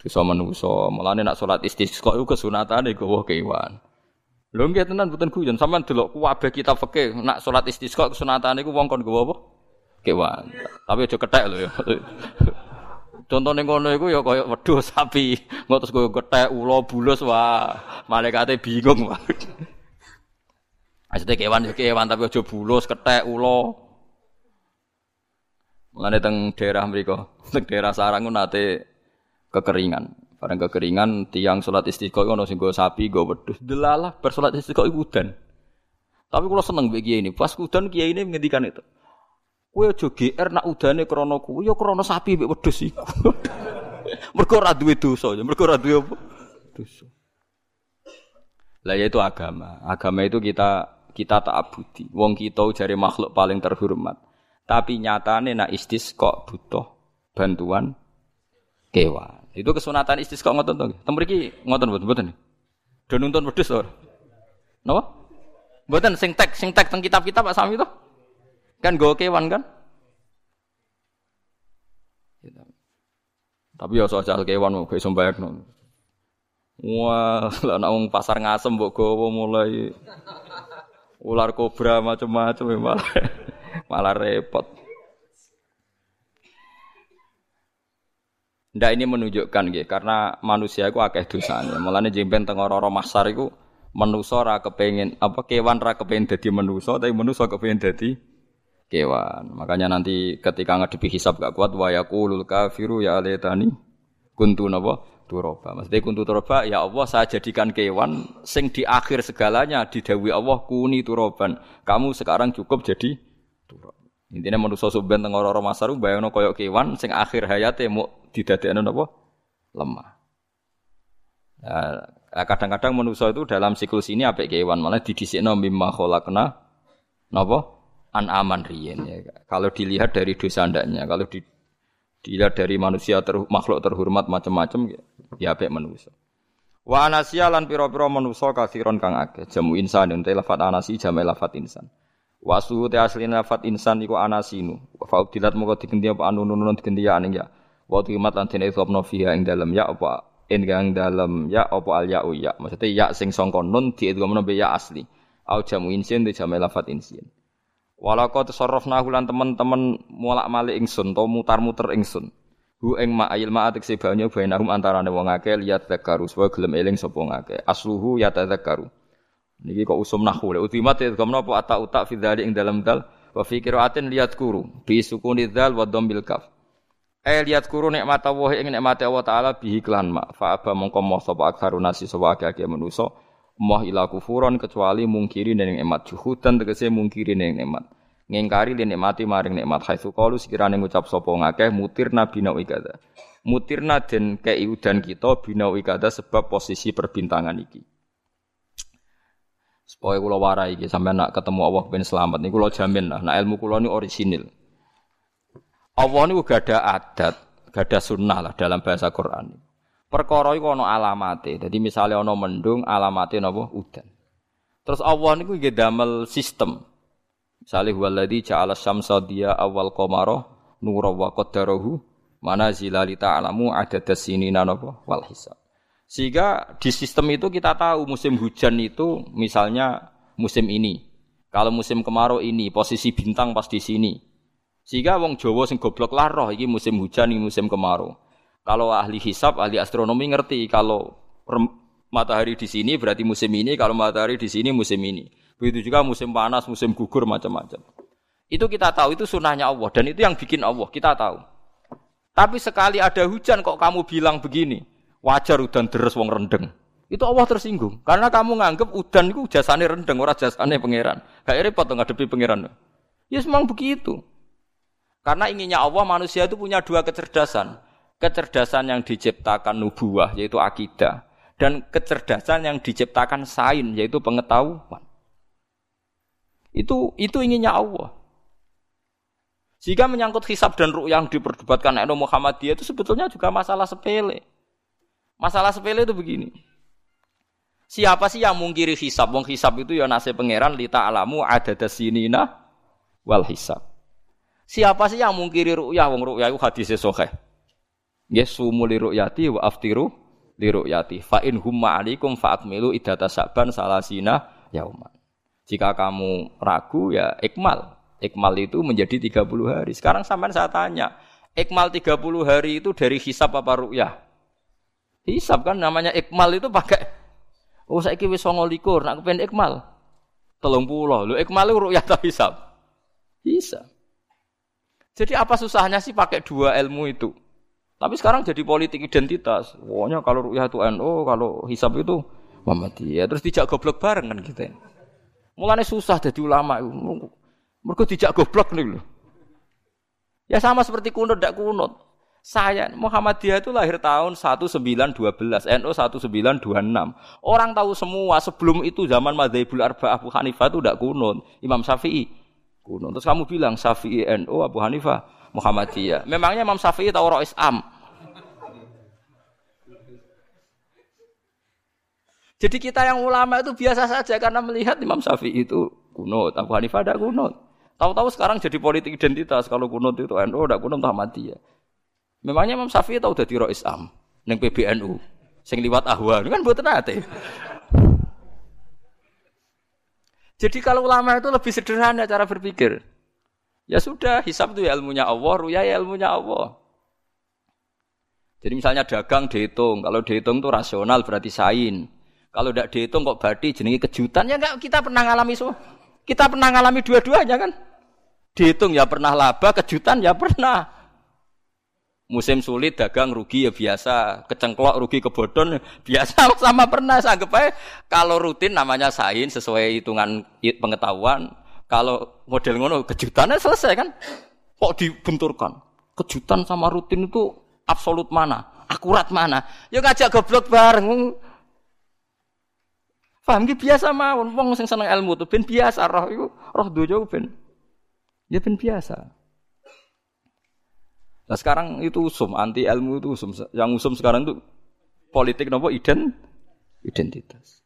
A: Dosa manusa, mulane nak salat istisqa iku kesunatane gawa kewan. Lho nggih tenan mboten guyon, sampean delok kabeh kitab fikih nak salat istisqa kesunatane iku wong kon nggawa apa? Kewan. Tapi aja kethek lho ya. Contohnya ngono iku ya kaya wedhus sapi, ngotos koyo kethek ula bulus wah, malaikate bingung wah. Maksudnya kewan ya kewan tapi aja bulus, kethek ula. Mulane teng daerah mriku, teng daerah sarang nate kekeringan. Barang kekeringan tiang sholat istiqo ono sing sapi go wedhus. Delalah bersolat iku udan. Tapi kalau seneng bagi ini, pas udan kiai ini menghentikan itu. Kue aja GR nak udane krana kuwi ya krana sapi mbek wedhus iku. mergo ora duwe dosa, ya mergo ora? Dosa. Lah yaitu agama. Agama itu kita kita tak abudi. Wong kita jari makhluk paling terhormat. Tapi nyatane nak istisqa butuh bantuan kewan. Itu kesunatan istisqa ngoten to. Tem mriki ngoten mboten mboten. Do nuntun wedhus to. Napa? Mboten sing tek sing tek teng kitab-kitab Pak Sami to. Kan go kewan kan? Tapi ya soal kewan mau iso mbayakno. Wah, lah nek pasar ngasem mbok gowo mulai ular kobra macam-macam malah malah repot. Ndak ini menunjukkan gitu, karena manusia itu akeh dosanya. Mulane jemben teng ora-ora mahsar iku manusa ora kepengin apa kewan ora kepengin dadi manusa tapi manusa kepengin dadi kewan. Makanya nanti ketika ngadepi hisab gak kuat wa yaqulul kafiru ya alaytani kuntu napa turoba. Maksudnya kuntu turoba ya Allah saya jadikan kewan sing di akhir segalanya didawi Allah kuni turoban. Kamu sekarang cukup jadi turoba. Intinya manusia suben teng ora-ora masar bayangno koyo kewan sing akhir hayate mau didadekno napa? lemah. Nah, kadang-kadang manusia itu dalam siklus ini apik kewan malah didhisikno mimma khalaqna napa? an aman riyen ya. Kalau dilihat dari dosa ndaknya, kalau di, dilihat dari manusia ter, makhluk terhormat macam-macam ya apik manusia. Wa anasiya lan pira-pira manusa kathiron kang akeh. Jamu insan ente lafat anasi jamu lafat insan. Wa suhu te asline lafat insan iku anasinu. Fa udilat moko digenti apa anu nunun digenti ya aning ya. Wa timat lan dene idhofno fiha ing dalem ya apa ingkang dalem ya apa al ya ya. Maksudnya ya sing sangka nun diidghamno be ya asli. Au jamu insin di jamu lafat insin. Walako tasarrafna lan teman-teman mulak malik ingsun to mutar-muter ingsun. Hu ing ma ayil ma atik banyu bainahum antarane wong akeh liat zakaru supaya gelem eling sapa ngake. Asluhu ya tadzakaru. Niki kok usum nahwu. Utimat idghamno apa ata utak fi ing dalem dal wa fi qiraatin liat kuru. Bi sukuni dzal wa dhammil kaf. Eh lihat kuru nikmat Allah ing nikmat Allah taala bihi klan ma fa aba mongko moh sapa aktsaru nasi sapa akeh manusa. Moh ila kecuali mungkiri ning nikmat juhudan tegese mungkiri ning nikmat. Ngingkari li nikmati maring nikmat haitsu qalu sekirane ngucap sapa ngakeh mutirna bina ikada mutirna den kei udan kita bina ikada sebab posisi perbintangan iki supaya kula warai iki sampean nak ketemu Allah ben selamat. Niku kula jamin lah nak ilmu kula ini orisinil. Allah niku ada adat ada sunnah lah dalam bahasa Quran. Perkara iku ana alamate. Dadi misale ana mendung alamate napa? Udan. Terus Allah niku nggih damel sistem. Salih waladhi ja'ala syamsa dia awal qamara nura wa qaddarahu manazila li ta'lamu adada sinina napa? Wal hisab. Sehingga di sistem itu kita tahu musim hujan itu misalnya musim ini. Kalau musim kemarau ini posisi bintang pas di sini. Sehingga wong Jawa sing goblok lah roh musim hujan ini musim kemarau. Kalau ahli hisab, ahli astronomi ngerti kalau matahari di sini berarti musim ini, kalau matahari di sini musim ini. Begitu juga musim panas, musim gugur macam-macam. Itu kita tahu itu sunnahnya Allah dan itu yang bikin Allah kita tahu. Tapi sekali ada hujan kok kamu bilang begini, wajar udan deres wong rendeng. Itu Allah tersinggung karena kamu nganggep udan itu jasane rendeng ora jasane pangeran. Gak repot ngadepi pangeran. Ya memang begitu. Karena inginnya Allah manusia itu punya dua kecerdasan. Kecerdasan yang diciptakan nubuah yaitu akidah dan kecerdasan yang diciptakan sain yaitu pengetahuan. Itu itu inginnya Allah. Jika menyangkut hisab dan ruh yang diperdebatkan Muhammad Muhammadiyah itu sebetulnya juga masalah sepele. Masalah sepele itu begini. Siapa sih yang mungkiri hisab? Wong hisab itu ya nasib pangeran lita alamu ada sinina wal hisab. Siapa sih yang mungkiri ru'yah? Wong ru'yah itu hadisnya sahih. Yes, sumu li ru'yati wa aftiru li ru'yati. Fa in humma alikum fa akmilu idata saban salasina yauman. Jika kamu ragu ya ikmal. Ikmal itu menjadi 30 hari. Sekarang sampai saya tanya, ikmal 30 hari itu dari hisab apa ru'yah? Hisab kan namanya ikmal itu pakai Oh saya wis 29, nak kepen ikmal. Telung puluh. Lu ikmal itu ru'yah atau hisab? Hisab. Jadi apa susahnya sih pakai dua ilmu itu? Tapi sekarang jadi politik identitas. Pokoknya kalau ru'yah itu NU, kalau hisab itu Muhammadiyah. Terus dijak goblok bareng kan kita. Gitu. Mulane susah jadi ulama. Mergo dijak goblok nih lho. Ya sama seperti kunut ndak kunut. Saya Muhammadiyah itu lahir tahun 1912, NU 1926. Orang tahu semua sebelum itu zaman Madzhabul Arba Abu Hanifah itu ndak kunut. Imam Syafi'i kunut. Terus kamu bilang Syafi'i NU Abu Hanifah Muhammadiyah. Memangnya Imam Syafi'i tahu roh Islam? Jadi kita yang ulama itu biasa saja karena melihat Imam Syafi'i itu kunut, Abu Hanifah ada kunut. Tahu-tahu sekarang jadi politik identitas kalau kunut itu NU ada kunut Muhammadiyah. Memangnya Imam Syafi'i tahu dari roh Islam neng PBNU sing liwat ahwa kan buat nate. Jadi kalau ulama itu lebih sederhana cara berpikir. Ya sudah, hisab itu ya ilmunya Allah, ruya ya ilmunya Allah. Jadi misalnya dagang dihitung, kalau dihitung itu rasional berarti sain. Kalau tidak dihitung kok badi jenenge kejutan ya enggak kita pernah ngalami semua. Kita pernah ngalami dua-duanya kan? Dihitung ya pernah laba, kejutan ya pernah. Musim sulit dagang rugi ya biasa, kecengklok rugi kebodon biasa sama pernah anggap aja kalau rutin namanya sain sesuai hitungan pengetahuan. Kalau model ngono kejutannya selesai kan? Kok dibenturkan? Kejutan sama rutin itu absolut mana? Akurat mana? Ya ngajak goblok bareng. Paham ki biasa mawon wong sing seneng ilmu tuh ben biasa roh iku roh dojo ben ya ben biasa. Nah sekarang itu usum anti ilmu itu usum yang usum sekarang itu politik nopo iden identitas.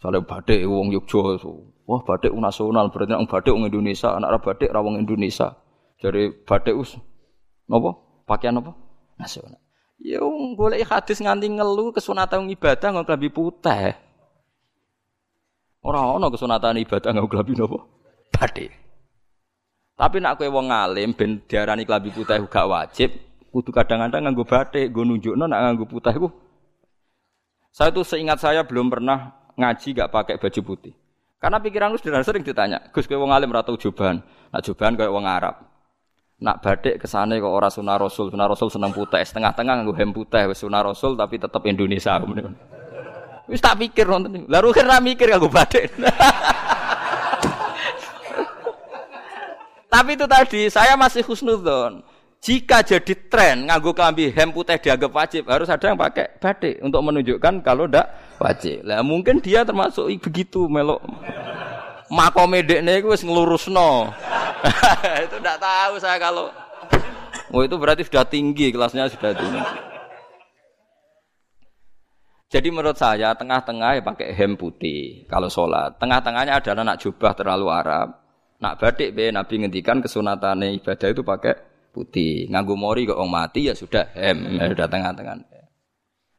A: Soalnya batik wong Yogyo, wah batik nasional berarti orang batik wong Indonesia, anak batik rawang Indonesia. Jadi batik us nopo pakaian nopo nasional. Ya wong golek hadis nganti ngelu kesunatan ibadah nggak lebih putih. Ora ana kesunatan ibadah nganggo klambi napa? Bathik. Tapi nak kowe wong alim ben diarani klambi putih gak wajib, kudu kadang-kadang nganggo bathik, nggo nunjukno nak nganggo putih iku. Saya tuh seingat saya belum pernah ngaji gak pakai baju putih. Karena pikiran lu sederhana sering ditanya, Gus kowe wong alim ora tau. Nak joban koyo wong Arab. Nak batik kesane kok ora sunah Rasul, sunah Rasul seneng putih, setengah-tengah nganggo hem putih wis sunah Rasul tapi tetap Indonesia. Wis tak pikir nonton. Lah ruhin ra mikir kanggo batik. Tapi itu tadi saya masih husnudon. Jika jadi tren nganggo kelambi hem putih dianggap wajib, harus ada yang pakai batik untuk menunjukkan kalau ndak wajib. Lah mungkin dia termasuk begitu melok. Makome dekne iku wis nglurusno. itu ndak tahu saya kalau Oh itu berarti sudah tinggi kelasnya sudah tinggi. Jadi menurut saya tengah-tengah ya pakai hem putih kalau sholat. Tengah-tengahnya adalah nak jubah terlalu Arab. Nak batik be Nabi ngendikan kesunatan ibadah itu pakai putih. Nganggu mori kok orang mati ya sudah hem, ya sudah tengah-tengah.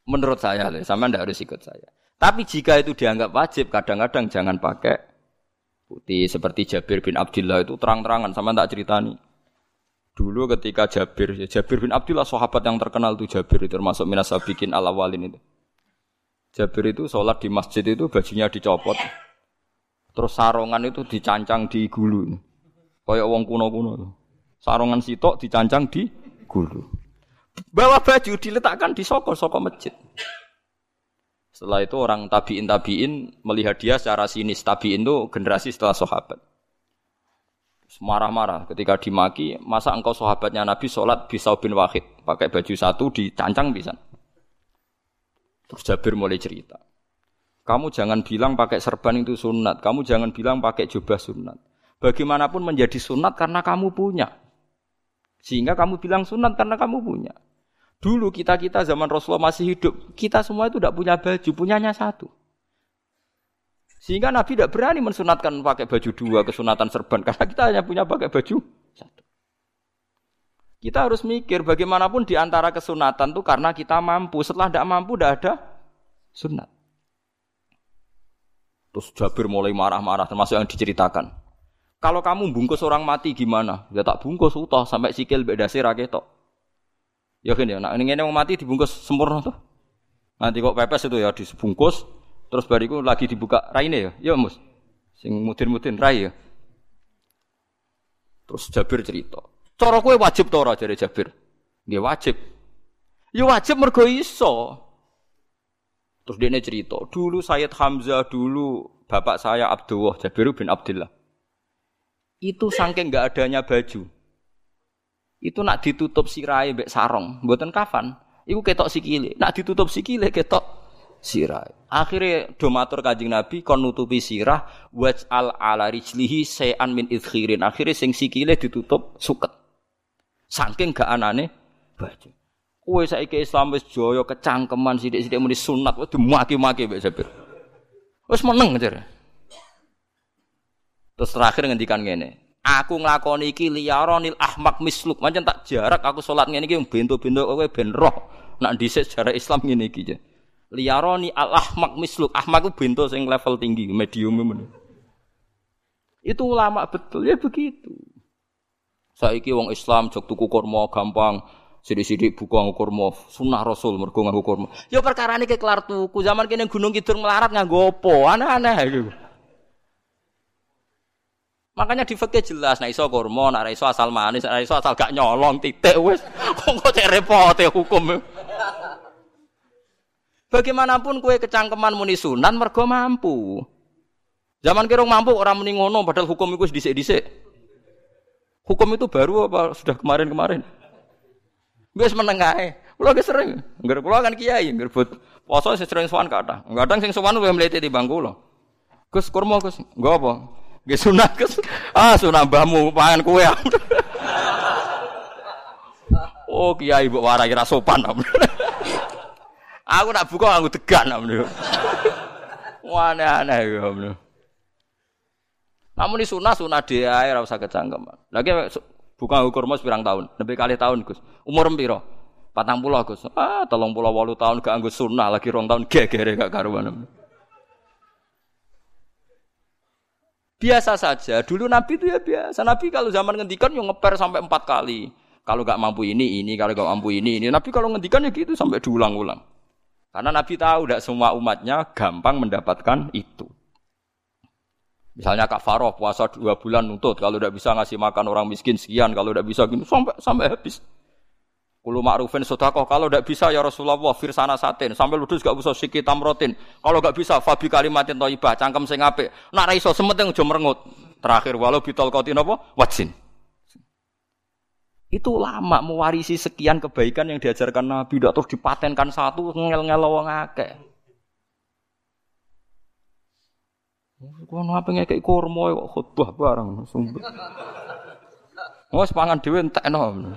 A: Menurut saya, sama ndak harus ikut saya. Tapi jika itu dianggap wajib, kadang-kadang jangan pakai putih. Seperti Jabir bin Abdullah itu terang-terangan, sama tak ceritani. Dulu ketika Jabir, Jabir bin Abdullah sahabat yang terkenal itu Jabir itu termasuk minas bikin ala walin itu. Jabir itu sholat di masjid itu bajunya dicopot. Terus sarongan itu dicancang di gulu. Kayak wong kuno-kuno. Sarongan sitok dicancang di gulu. Bawa baju diletakkan di soko-soko masjid. Setelah itu orang tabiin tabiin melihat dia secara sinis. Tabiin itu generasi setelah sahabat. Marah-marah ketika dimaki, masa engkau sahabatnya Nabi sholat bisa bin wahid pakai baju satu dicancang bisa. Terus Jabir mulai cerita. Kamu jangan bilang pakai serban itu sunat. Kamu jangan bilang pakai jubah sunat. Bagaimanapun menjadi sunat karena kamu punya. Sehingga kamu bilang sunat karena kamu punya. Dulu kita-kita zaman Rasulullah masih hidup. Kita semua itu tidak punya baju. Punyanya satu. Sehingga Nabi tidak berani mensunatkan pakai baju dua kesunatan serban. Karena kita hanya punya pakai baju satu. Kita harus mikir bagaimanapun di antara kesunatan itu karena kita mampu. Setelah tidak mampu tidak ada sunat. Terus Jabir mulai marah-marah termasuk yang diceritakan. Kalau kamu bungkus orang mati gimana? Ya tak bungkus utuh sampai sikil beda sih raketok. Ya kan ya, nah ini yang mati dibungkus sempurna tuh. Nanti kok pepes itu ya dibungkus, terus bariku lagi dibuka raine ya. Ya mus, sing mudin-mudin rai ya. Terus Jabir cerita, Cara kowe wajib to ora jare Jabir? Nggih wajib. Ya wajib mergo iso. Terus dia cerita, dulu Sayyid Hamzah dulu bapak saya Abdullah Jabir bin Abdullah. Itu saking nggak adanya baju. Itu nak ditutup sirai mbek sarong, mboten kafan. Iku ketok sikile. Nak ditutup sikile ketok sirai. Akhirnya domatur kajing Nabi kon nutupi sirah waj al ala rijlihi sayan min idkhirin. Akhirnya sing sikile ditutup suket. Saking gak anane baju. Kowe saiki Islam wis jaya kecangkeman sithik-sithik muni sunat wis dimaki-maki mbek Jabir. Wis meneng jar. Terus terakhir ngendikan ngene. Aku nglakoni iki liyaronil ahmak misluk. Mancen tak jarak aku salat ngene iki bento-bento kowe ben roh. Nak dhisik sejarah Islam ngene iki. Liyaroni al ahmak misluk. Ahmak itu bento sing level tinggi, medium men. Itu ulama betul ya begitu. Saiki wong Islam jog tuku kurma gampang. Sidik-sidik buku nganggo kurma, sunah Rasul mergo nganggo kurma. Ya perkara ini kelar tuku. Zaman kene Gunung Kidul melarat nganggo apa? Aneh-aneh. Makanya di fikih jelas, nah iso kurma, nah iso asal manis, nah iso asal gak nyolong titik wis. Kok cek repot ya hukum. Bagaimanapun kue kecangkeman muni sunan mergo mampu. Zaman kira mampu orang muni padahal hukum itu dhisik-dhisik. Hukum itu baru apa sudah kemarin-kemarin? Wis meneng ae. Kula ge sering, ngger kula kan kiai, ngger but poso sering sowan kata. Kadang sing sowan luwih mlete timbang kula. Gus kurma Gus, nggo apa? Nggih sunah Gus. Ah sunah mbahmu pangan kowe. oh kiai mbok warai ra sopan. Aku nak buka aku tegan. Wah aneh-aneh ya. Namun ini sunah sunah dia ora usah kecangkeman. Lagi bukan ukur mas pirang tahun, lebih kali tahun Gus. Umur piro? Patang pulau Gus. Ah, tolong pulau walu tahun gak anggus sunnah lagi rong tahun gegere gak karuan. Biasa saja. Dulu Nabi itu ya biasa. Nabi kalau zaman ngendikan yang ngeper sampai empat kali. Kalau gak mampu ini, ini. Kalau gak mampu ini, ini. Nabi kalau ngendikan ya gitu sampai diulang-ulang. Karena Nabi tahu tidak semua umatnya gampang mendapatkan itu. Misalnya Kak Faroh puasa dua bulan nuntut, kalau tidak bisa ngasih makan orang miskin sekian, kalau tidak bisa gini sampai sampai habis. Kulu ma'rufin sodakoh, kalau tidak bisa ya Rasulullah firsana satin, sampai ludus gak bisa sikit tamrotin. Kalau gak bisa fabi kalimatin toibah, cangkem sing ape. Nak raiso semet yang merengut. Terakhir walau bitol kotin apa? Wajin. Itu lama mewarisi sekian kebaikan yang diajarkan Nabi, tidak terus dipatenkan satu ngel-ngel. Kau apa ngekek kurma kok khutbah bareng sumber. Wes pangan dhewe entekno.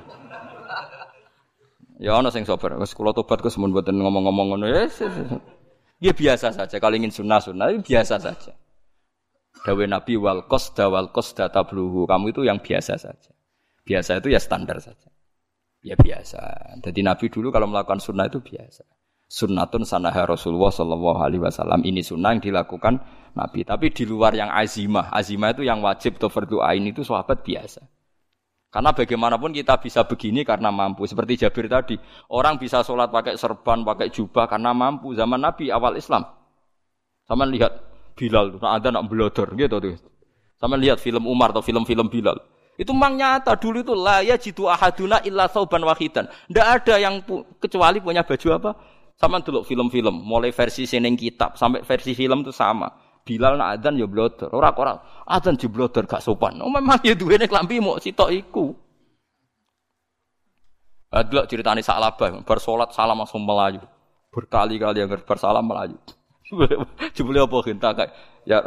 A: Ya ana sing sabar. Wes kula tobat Gus mun mboten ngomong-ngomong ngono. Yes, yes. Ya biasa saja kalau ingin sunnah-sunnah biasa saja. Dawe Nabi wal qasda wal qasda tabluhu. Kamu itu yang biasa saja. Biasa itu ya standar saja. Ya biasa. Jadi Nabi dulu kalau melakukan sunnah itu biasa. Sunnatun sanaha Rasulullah Shallallahu Alaihi Wasallam. Ini sunnah yang dilakukan Nabi. Tapi di luar yang azimah. Azimah itu yang wajib atau fardu itu sahabat biasa. Karena bagaimanapun kita bisa begini karena mampu. Seperti Jabir tadi, orang bisa sholat pakai serban, pakai jubah karena mampu. Zaman Nabi awal Islam, sama lihat Bilal, nah ada nak belodor gitu tuh. Sama lihat film Umar atau film-film Bilal. Itu memang nyata dulu itu lah ya jitu ahaduna illa sauban wahidan. Tidak ada yang pu kecuali punya baju apa? Sama dulu film-film, mulai versi seneng kitab sampai versi film itu sama. Bilal nak adzan ya blodor. Ora-ora adzan di blodor gak sopan. Oh memang ya duwene klambi mau sitok iku. Adlok ceritane Sa'labah, bar salat salam langsung melayu. Berkali-kali yang bersalam melayu. Jebule apa kita kayak ya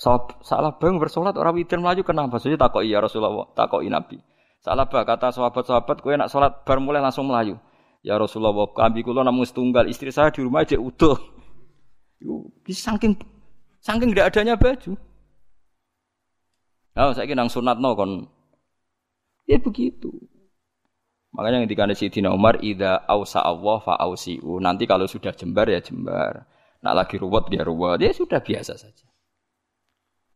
A: salah bang bersolat orang witir melayu kenapa? Saya takoi ya Rasulullah, takoi Nabi. Salah bah kata sahabat-sahabat, kue nak sholat bar mulai langsung melayu. Ya Rasulullah, kami kulo namun setunggal istri saya di rumah aja utuh. Bisa saking saking tidak adanya baju. Oh, saya kira sunat no kon. Ya begitu. Makanya ketika Sayyidina Umar ida ausa Allah fa ausiu. Nanti kalau sudah jembar ya jembar. Nak lagi ruwet dia ruwet. Ya sudah biasa saja.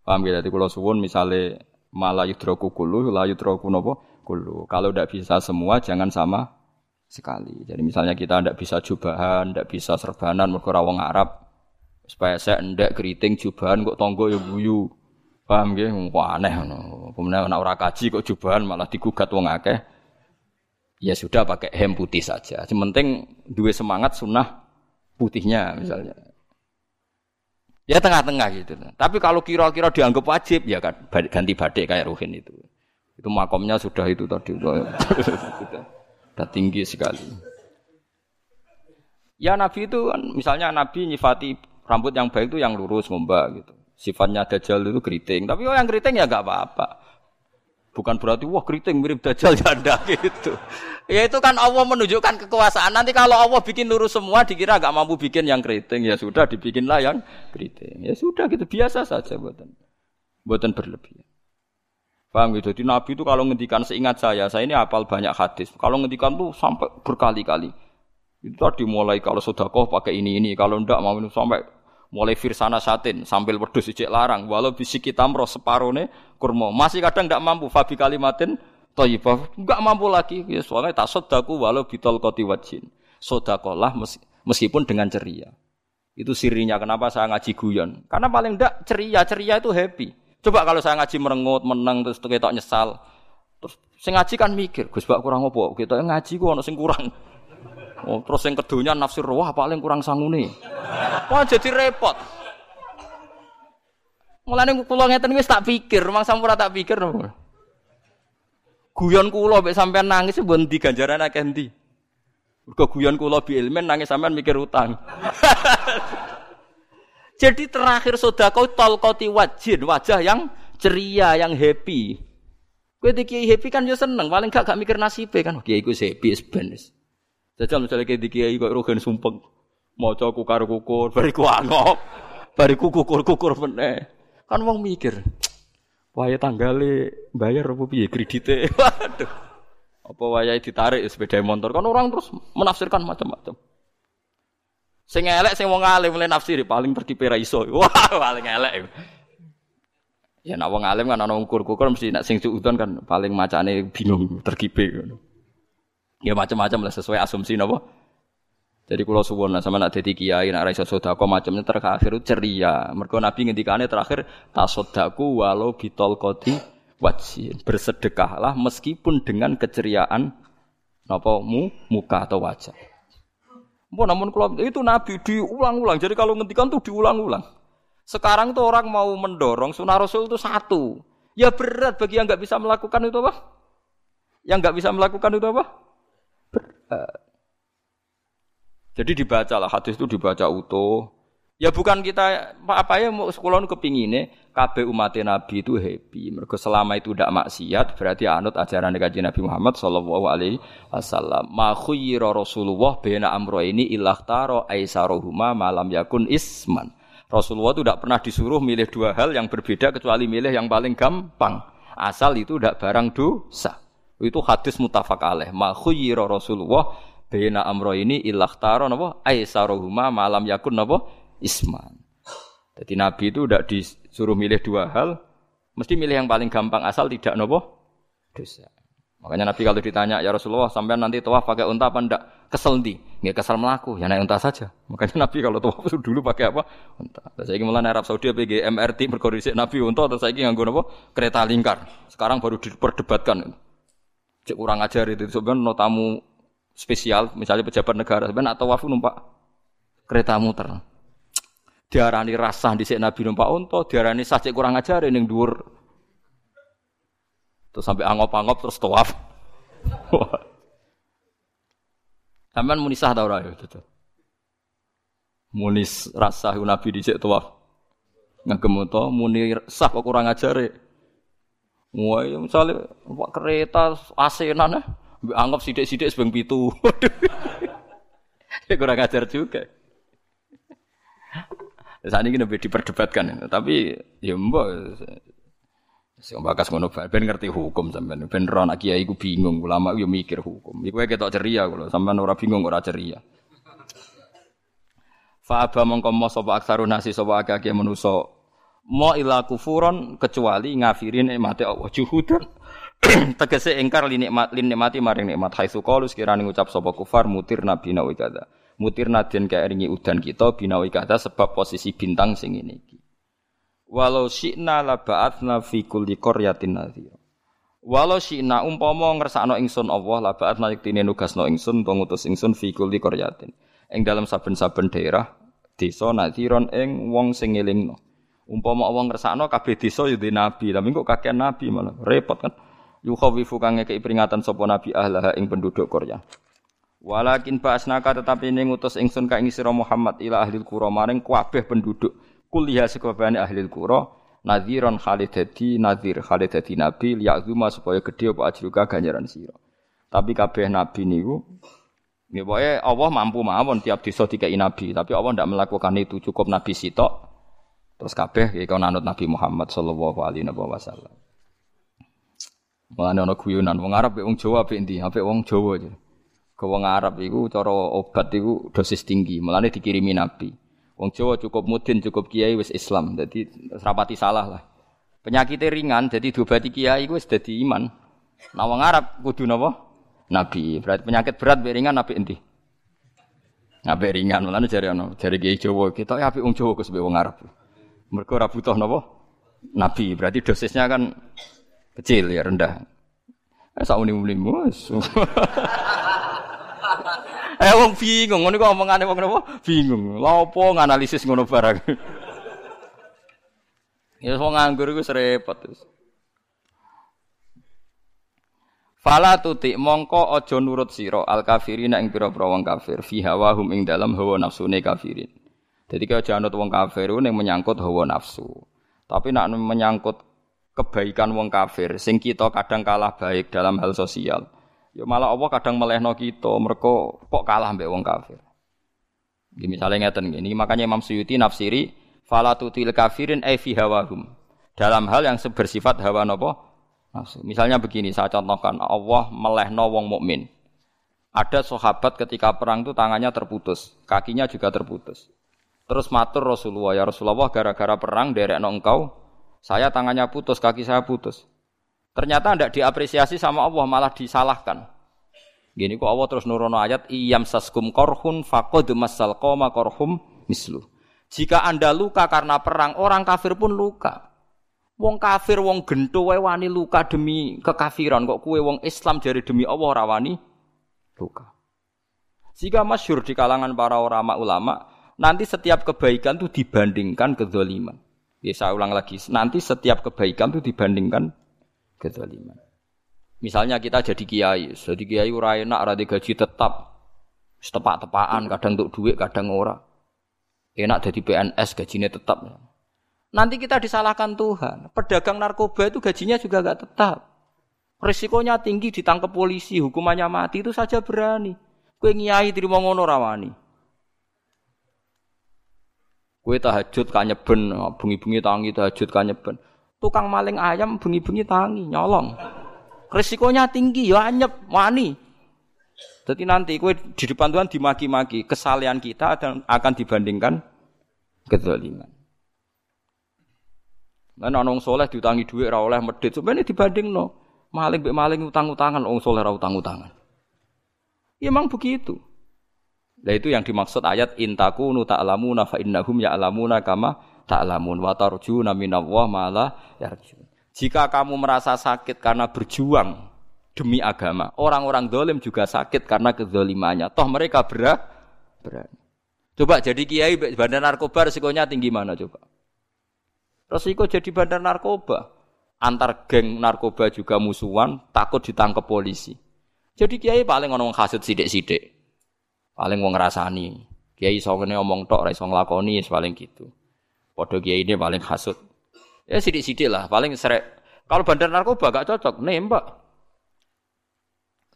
A: Paham ya? Jadi kalau suwun misalnya malah yudroku kulu, la yudroku nopo kulu. Kalau tidak bisa semua jangan sama sekali. Jadi misalnya kita tidak bisa jubahan, tidak bisa serbanan, mereka wong Arab. Supaya saya ndak keriting jubahan kok tonggo ya guyu. Paham nggih? Wah aneh no. Kemudian anak ora kaji kok jubahan malah digugat wong akeh. Ya sudah pakai hem putih saja. Sementing dua semangat sunnah putihnya misalnya. Ya tengah-tengah gitu. Tapi kalau kira-kira dianggap wajib ya kan ganti badai kayak Ruhin itu. Itu makomnya sudah itu tadi. Sudah tinggi sekali. Ya Nabi itu kan, misalnya Nabi nyifati rambut yang baik itu yang lurus ngombak gitu. Sifatnya dajjal itu keriting. Tapi oh yang keriting ya nggak apa-apa. Bukan berarti wah keriting mirip dajjal janda gitu. Ya itu kan Allah menunjukkan kekuasaan. Nanti kalau Allah bikin lurus semua dikira nggak mampu bikin yang keriting ya sudah dibikinlah yang keriting. Ya sudah gitu biasa saja buatan buatan berlebihan. Paham gitu. Jadi Nabi itu kalau ngendikan seingat saya, saya ini hafal banyak hadis. Kalau ngendikan tuh sampai berkali-kali. Itu tadi mulai kalau sodakoh pakai ini ini, kalau ndak mau minum sampai mulai firsana satin sambil berdus ijek larang. Walau bisik kita meroh separone kurma. Masih kadang ndak mampu fabi kalimatin toyibah. Nggak mampu lagi. Ya, soalnya tak sodaku walau bitol koti wajin. Sodakolah meskipun dengan ceria. Itu sirinya kenapa saya ngaji guyon. Karena paling ndak ceria, ceria itu happy. Coba kalau saya ngaji merengut, menang terus ketok nyesal. Terus sing ngaji kan mikir, Gus Bak kurang apa? Kita ngaji kok ono sing kurang. Oh, terus yang kedunya nafsir wah paling kurang sangune. Wah jadi repot. Mulane kula ngeten wis tak pikir, mang sampura tak pikir. Guyon kula mek sampean nangis mbon ndi ganjaran akeh ndi. Mergo guyon kula bi ilmen nangis sampean mikir utang. Jadi terakhir sodako tolkoti wajin, wajah yang ceria, yang happy. Kue kiai happy kan yo seneng, paling gak gak mikir nasib kan. Kiai ku happy sebenes. Jajal misalnya kayak kiai kok rogen sumpeng, mau coba kukar kukur, bariku angop, bariku kukur kukur meneh. Kan wong mikir, waya tanggale bayar apa piye kredite. Waduh. Apa waya ditarik sepeda motor kan orang terus menafsirkan macam-macam. Sing elek sing wong alim mulai nafsiri paling tertipe ra iso. Wah, paling elek. Ya nak wong alim kan ana ukur-ukur mesti nak sing suudon kan paling macane bingung terkipe ngono. Ya macam-macam lah sesuai asumsi napa. Jadi kalau suwon sama nak dadi kiai nak ra iso sedekah macamnya terakhir ceria. Mergo Nabi ngendikane terakhir tasodaku walau bitol koti wajib bersedekahlah meskipun dengan keceriaan napa mu muka atau wajah. Mau namun kalau itu Nabi diulang-ulang. Jadi kalau ngendikan tuh diulang-ulang. Sekarang tuh orang mau mendorong sunnah Rasul itu satu. Ya berat bagi yang nggak bisa melakukan itu apa? Yang nggak bisa melakukan itu apa? Berat. Jadi dibacalah hadis itu dibaca utuh. Ya bukan kita apa ya mau sekolah kepingine KB umat Nabi itu happy. Mereka selama itu tidak maksiat berarti anut ajaran kaji Nabi Muhammad Shallallahu Alaihi Wasallam. Ma Rasulullah bena amro ini ilah taro aisarohuma malam yakun isman. Rasulullah itu tidak pernah disuruh milih dua hal yang berbeda kecuali milih yang paling gampang. Asal itu tidak barang dosa. Itu hadis mutafak alaih. Ma Rasulullah bena amro ini ilah taro napa aisarohuma malam yakun napa isman. Jadi Nabi itu tidak disuruh milih dua hal, mesti milih yang paling gampang asal tidak nopo dosa. Makanya Nabi kalau ditanya ya Rasulullah sampai nanti tawaf pakai unta apa ndak? Kesel ndi? Nggak kesel melaku, ya naik unta saja. Makanya Nabi kalau tawaf dulu pakai apa? Unta. Terus saya mulai Arab Saudi PG MRT berkoordinasi Nabi unta terus saya nganggo nopo? Kereta lingkar. Sekarang baru diperdebatkan. Cek kurang ajar itu sebenarnya no tamu spesial, misalnya pejabat negara sebenarnya atau wafu numpak kereta muter diarani rasah di Nabi numpak unta, diarani sah kurang ajar ning dhuwur. Terus sampai angop-angop terus tawaf. Sampeyan muni sah ta ora ya itu. Muni rasah Nabi dhisik tawaf. Ngagem unta muni sah kok kurang ajar e. Wah, ya misalnya pak kereta asenan ya, anggap sidik-sidik sebeng pitu. kurang ajar juga. Saat ini lebih diperdebatkan, tapi ya mbak, Sing bakas ngono ben ngerti hukum sampean. Ben ro anak kiai ku bingung, ulama yo mikir hukum. Iku ketok ceria kula, sampean ora bingung ora ceria. Fa aba mongko mo sapa aksarun nasi sapa akeh manusa. Mo ila kufuron kecuali ngafirin nikmate Allah. Juhudan. Tegese ingkar li nikmat nikmati maring nikmat. Haitsu qalu sekirane ngucap sapa kufar mutir nabi na kada mutir nadien ringi udan kita binawi kata sebab posisi bintang sing ini. Walau syi'na la ba'atsna fi kulli qaryatin nadhira. Walau syi'na umpama ngersakno ingsun Allah la ba'atsna yektine nugasno ingsun utawa ngutus ingsun fi kulli qaryatin. Ing dalam saben-saben daerah desa nadhiron ing wong sing ngelingno. Umpama wong ngersakno kabeh desa yo nabi. Tapi kok kakek nabi malah repot kan. Yukhawifu kang ngekeki peringatan sapa nabi ahlaha ing penduduk Korea Walakin ba'asnaka tetapi ini ngutus ingsun ka ing Muhammad ila ahli qura maring kabeh penduduk kuliah sekabehane ahli qura nadhiran khalid dadi nadhir khalid dadi nabi liya'zuma supaya gedhe apa ajruka ganjaran sira. Tapi kabeh nabi niku nggih pokoke Allah mampu mawon tiap desa dikai nabi, tapi Allah ndak melakukan itu cukup nabi sitok. Terus kabeh iki anut Nabi Muhammad sallallahu alaihi wasallam. Mulane ana guyonan wong Arab wong Jawa apik endi? Apik wong Jawa aja. Ke wong Arab iku cara obat iku dosis tinggi, melane dikirimi Nabi. Wong Jawa cukup mudin, cukup kiai wis Islam. Jadi rapati salah lah. Penyakitnya ringan, jadi diobati kiai wis dadi iman. Nah wong Arab kudu napa? Nabi. Berarti penyakit berat be ringan nabi endi? Nabi ringan, mulane jare ana, jare kiai Jawa, kita ya apik wong Jawa kus wong Arab. Mergo ora butuh? Nabi. Berarti dosisnya kan kecil ya, rendah. Eh sauni-unimu. Eh wong bingung, ngono kok omongane wong napa? Bingung. Lha opo nganalisis ngono barang. ya wong nganggur iku repot terus. Fala tuti mongko aja nurut sira al kafirin ing pira-pira wong kafir fi hawahum ing dalam hawa nafsune kafirin. Jadi kaya aja anut wong kafir ning menyangkut hawa nafsu. Tapi nak menyangkut kebaikan wong kafir sing kita kadang kalah baik dalam hal sosial. Ya malah Allah kadang melehno kita, mereka kok kalah mbek wong kafir. Gini misalnya ngeten gini, makanya Imam Suyuti nafsiri falatutil kafirin ay fi hawahum. Dalam hal yang bersifat hawa nafsu. Misalnya begini, saya contohkan Allah melehno wong mukmin. Ada sahabat ketika perang itu tangannya terputus, kakinya juga terputus. Terus matur Rasulullah, ya Rasulullah gara-gara perang derek engkau, saya tangannya putus, kaki saya putus. Ternyata tidak diapresiasi sama Allah, malah disalahkan. Gini kok Allah terus nurono ayat iyam saskum korhun fakod masal koma korhum mislu. Jika anda luka karena perang, orang kafir pun luka. Wong kafir, wong gento wani luka demi kekafiran. Kok kue wong Islam jadi demi Allah rawani luka. Jika masyur di kalangan para ulama ulama, nanti setiap kebaikan itu dibandingkan kezaliman. Ya saya ulang lagi, nanti setiap kebaikan itu dibandingkan kezaliman. Misalnya kita jadi kiai, jadi kiai ora enak, ora gaji tetap, setepak-tepakan, kadang untuk duit, kadang ora. Enak jadi PNS, gajinya tetap. Nanti kita disalahkan Tuhan. Pedagang narkoba itu gajinya juga gak tetap. Risikonya tinggi ditangkap polisi, hukumannya mati itu saja berani. Kue ngiai terima ngono rawani. Kue tahajud kanyeben, bungi-bungi tangi tahajud kanyeben. Tukang maling ayam bungi-bungi tangi, nyolong. Resikonya tinggi, ya anyep, wani. Jadi nanti kue di depan Tuhan dimaki-maki, kesalahan kita akan dibandingkan kezaliman. Nah, nong soleh diutangi duit ra oleh medit, sebenarnya dibanding no. Maling be maling utang-utangan, orang soleh ra utang-utangan. Ya emang begitu. Nah itu yang dimaksud ayat intaku nu ta'lamuna fa innahum ya'lamuna kama ta'lamun wa tarjuna minallah ma la yarjun. Jika kamu merasa sakit karena berjuang demi agama, orang-orang dolim juga sakit karena kezolimannya. Toh mereka berat, berani. Coba jadi kiai bandar narkoba resikonya tinggi mana coba? Resiko jadi bandar narkoba. Antar geng narkoba juga musuhan, takut ditangkap polisi. Jadi kiai paling ngomong kasut sidik-sidik. Paling mau ngerasani. Kiai songene ngomong tok, song lakoni, paling gitu. Podo kiai ini paling kasut. Ya sidik-sidik lah, paling seret. Kalau bandar narkoba gak cocok, nembak.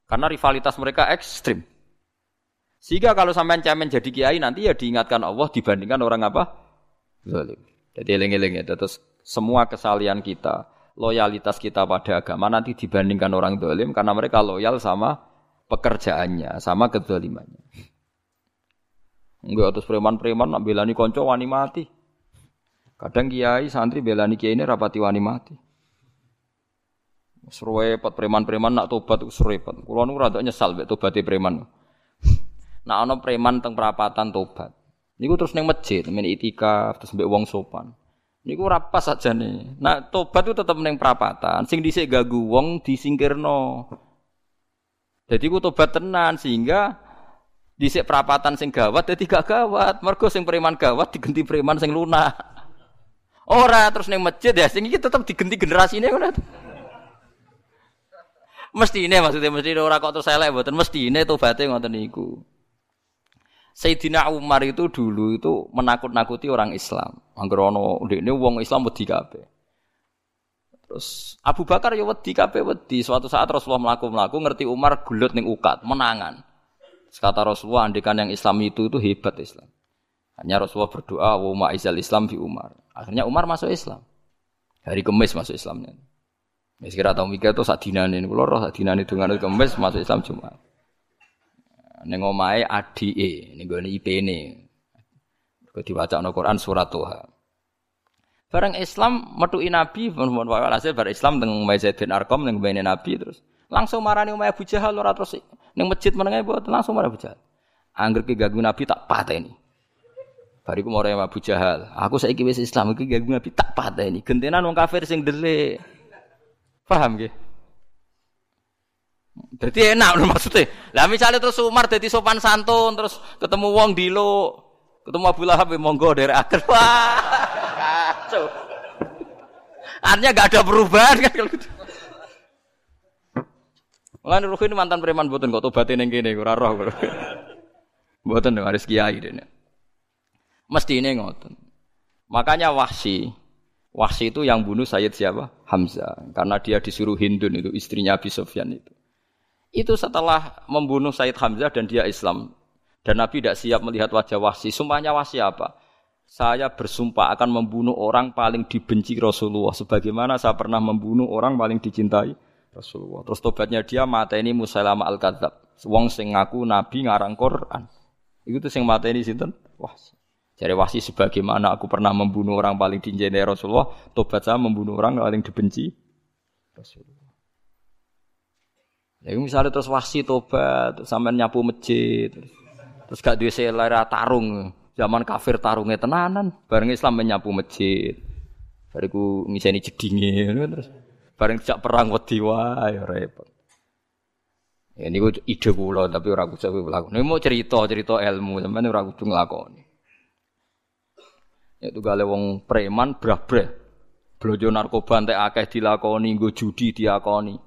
A: Karena rivalitas mereka ekstrim. Sehingga kalau sampean cemen jadi kiai nanti ya diingatkan Allah dibandingkan orang apa? Zalim. Jadi eling-eling ya. Terus semua kesalian kita, loyalitas kita pada agama nanti dibandingkan orang zalim karena mereka loyal sama pekerjaannya, sama kezalimannya. Enggak terus preman-preman nak belani konco wani mati. Kadang kiai santri belani kiai ini rapati wani mati. Serepet preman-preman nak tobat itu serepet. Kulo nu rada nyesal mek tobaté preman. Nak ana preman teng perapatan tobat. Niku terus neng masjid, men itikaf terus mbek wong sopan. Niku ora pas aja nih. Nah tobat itu tetep neng perapatan. Sing dhisik gagu wong disingkirno. Jadi ku tobat tenan sehingga dhisik perapatan sing gawat dadi gak gawat. Mergo sing preman gawat diganti preman sing lunak. Ora terus neng masjid ya, sing iki tetep digenti generasi ini ngono. Ini maksudnya mesti orang kok terus elek mboten mesti ini tobaté ngoten niku. Sayyidina Umar itu dulu itu menakut-nakuti orang Islam. Angger ana ndekne wong Islam wedi kabeh. Terus Abu Bakar ya wedi kabeh wedi. Suatu saat Rasulullah melaku-melaku ngerti Umar gulut ning ukat, menangan. Kata Rasulullah andikan yang Islam itu itu hebat Islam. Hanya Rasulullah berdoa, wa ma'izal Islam fi Umar. Akhirnya Umar masuk Islam. Hari Kemis masuk Islamnya. Ya sekira tahu mikir itu saat dinane ini, roh saat dinane dengan Kemis masuk Islam Jumat. Neng omae ADE, ning gone IP ini. Kau dibaca no Quran surat Tuhan. Bareng Islam metuki Nabi, mohon hasil bareng Islam dengan Umay Zaid bin Arkom dengan Mbak Nabi terus langsung marani Umay Abu Jahal ora terus neng masjid menengah buat langsung marah Abu Jahal. Angger ke gagu Nabi tak patah ini. Bariku mau Abu Jahal. Aku saiki wis Islam iki gak Nabi tak ini. Gentenan wong kafir sing delik. Paham nggih? Jadi enak lho maksudnya. Lah misalnya terus Umar jadi sopan santun terus ketemu wong dilo, ketemu Abu Lahab monggo dari akhir. Wah. Kacau. Artinya gak ada perubahan kan kalau gitu. Lan Ruhin mantan preman boten kok tobatin yang kene ora roh. Boten harus kiai dene. Mesti ini ngoten. Makanya Wahsi, Wahsi itu yang bunuh Sayyid siapa? Hamzah. Karena dia disuruh Hindun itu, istrinya Abi Sufyan itu. Itu setelah membunuh Sayyid Hamzah dan dia Islam. Dan Nabi tidak siap melihat wajah Wahsi. Sumpahnya Wahsi apa? Saya bersumpah akan membunuh orang paling dibenci Rasulullah. Sebagaimana saya pernah membunuh orang paling dicintai Rasulullah. Terus tobatnya dia mata ini Musailama al-Kadzab. Wong sing ngaku Nabi ngarang Quran. Itu tuh sing mata ini sinten? Wahsi. Jadi wasi sebagaimana aku pernah membunuh orang paling dicintai Rasulullah, tobat saya membunuh orang paling dibenci Rasulullah. Ya misalnya terus wasi tobat, sampai nyapu masjid, terus, terus gak duwe selera tarung, zaman kafir tarungnya tenanan, bareng Islam menyapu masjid. Bariku ngiseni jedinge terus bareng jak perang wedi wae ya repot. Ya niku ide kula tapi ora kudu lakon. Ini mau cerita-cerita ilmu, sampeyan ora kudu nglakoni. Itu gale wong preman brah-breh. Blojo narkoba entek akeh dilakoni, nggo judi diakoni.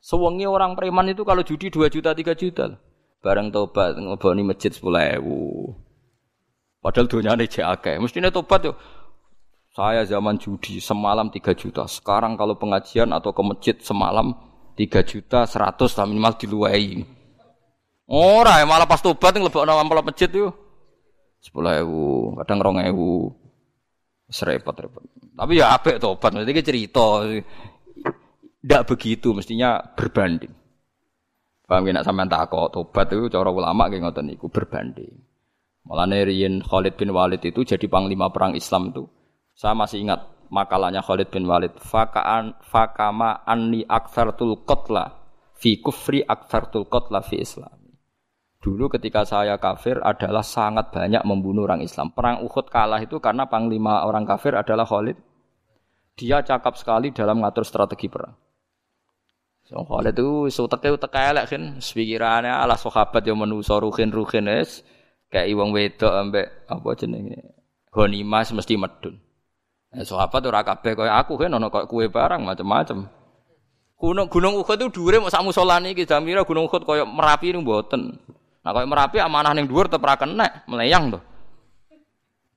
A: Sewengi orang preman itu kalau judi 2 juta 3 juta. Bareng tobat ngeboni masjid 10.000. Padahal dunia ini akeh. Mestinya tobat yo. Saya zaman judi semalam 3 juta. Sekarang kalau pengajian atau ke masjid semalam 3 juta 100 lah minimal diluai. Ora, malah pas tobat ngelebokno amplop masjid yo. 10.000, kadang 2.000. Serepot-repot. Tapi ya apik tobat, mesti cerita. Tidak begitu, mestinya berbanding. Paham ya, sampean takok tobat itu cara ulama kayak ngoten niku berbanding. Malah riyen Khalid bin Walid itu jadi panglima perang Islam itu. Saya masih ingat makalahnya Khalid bin Walid. Fakaan fakama anni aktsartul qatla fi kufri aktsartul qatla fi Islam. Dulu ketika saya kafir adalah sangat banyak membunuh orang Islam. Perang Uhud kalah itu karena panglima orang kafir adalah Khalid. Dia cakap sekali dalam mengatur strategi perang. So, Khalid itu suteke utek elek kan, pikirannya ala sahabat yang menuso ruhin ruhin es, kayak iwang wedok ambek apa jenenge ghanimah mesti medun. Eh, sahabat ora kabeh kaya aku kan ono kaya kue barang macam-macam. Gunung Gunung Uhud itu dhuwure mau sak musolane iki jamira Gunung Uhud kaya Merapi niku mboten. Nah kaya Merapi amanah ning dhuwur tetep ra kenek, meleyang to.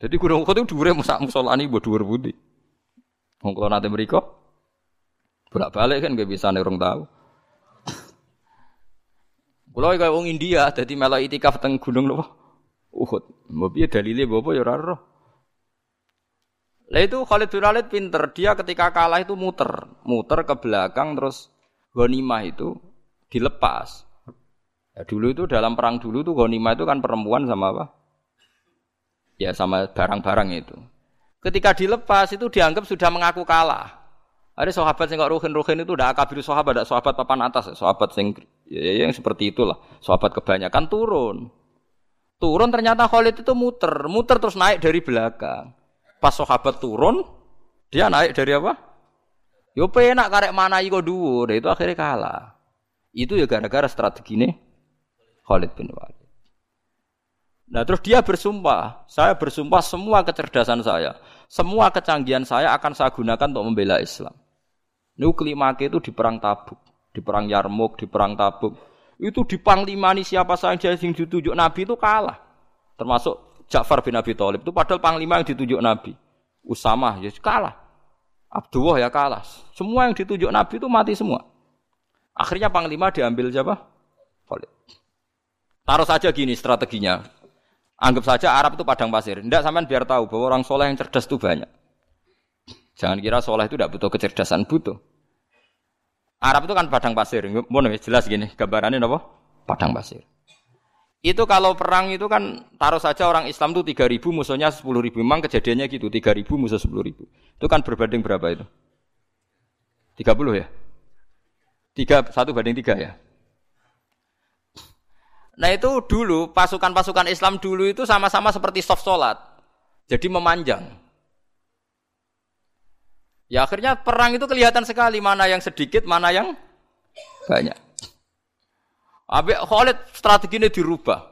A: Jadi Gunung Uhud itu dhuwure mau sak musolane mbok dhuwur pundi. Wong kula nate mriku Bolak balik kan gak bisa nerong tahu. Kalau kayak orang India, jadi malah itikaf teng gunung loh. Uhud. Mbok piye dalile ya ora Lah itu Khalid bin Khalid pinter. Dia ketika kalah itu muter, muter ke belakang terus ghanimah itu dilepas. Ya, dulu itu dalam perang dulu tuh ghanimah itu kan perempuan sama apa? Ya sama barang-barang itu. Ketika dilepas itu dianggap sudah mengaku kalah. Ada sahabat yang nggak ruhin ruhin itu udah akabir sahabat, ada sahabat papan atas, sahabat yang ya, ya, yang seperti itulah. Sahabat kebanyakan turun, turun ternyata Khalid itu muter, muter terus naik dari belakang. Pas sahabat turun, dia naik dari apa? Yo penak karek mana iko dua, itu akhirnya kalah. Itu ya gara-gara strategi ini Khalid bin Walid. Nah terus dia bersumpah, saya bersumpah semua kecerdasan saya, semua kecanggihan saya akan saya gunakan untuk membela Islam. Niku kelimake itu di perang Tabuk, di perang Yarmuk, di perang Tabuk. Itu di panglimani siapa saja yang ditunjuk Nabi itu kalah. Termasuk Ja'far bin Abi Thalib itu padahal panglima yang ditunjuk Nabi. Usamah ya kalah. Abdullah ya kalah. Semua yang ditunjuk Nabi itu mati semua. Akhirnya panglima diambil siapa? Khalid. Taruh saja gini strateginya. Anggap saja Arab itu padang pasir. Tidak sampean biar tahu bahwa orang soleh yang cerdas itu banyak. Jangan kira soleh itu tidak butuh kecerdasan, butuh. Arab itu kan padang pasir. Mau jelas gini, gambarannya apa? Padang pasir. Itu kalau perang itu kan taruh saja orang Islam itu 3000 musuhnya 10 ribu. Memang kejadiannya gitu, 3000 musuh 10 ribu. Itu kan berbanding berapa itu? 30 ya? 3, 1 banding 3 ya? Nah itu dulu, pasukan-pasukan Islam dulu itu sama-sama seperti soft sholat. Jadi memanjang. Ya akhirnya perang itu kelihatan sekali mana yang sedikit, mana yang banyak. Abi Khalid strategi ini dirubah.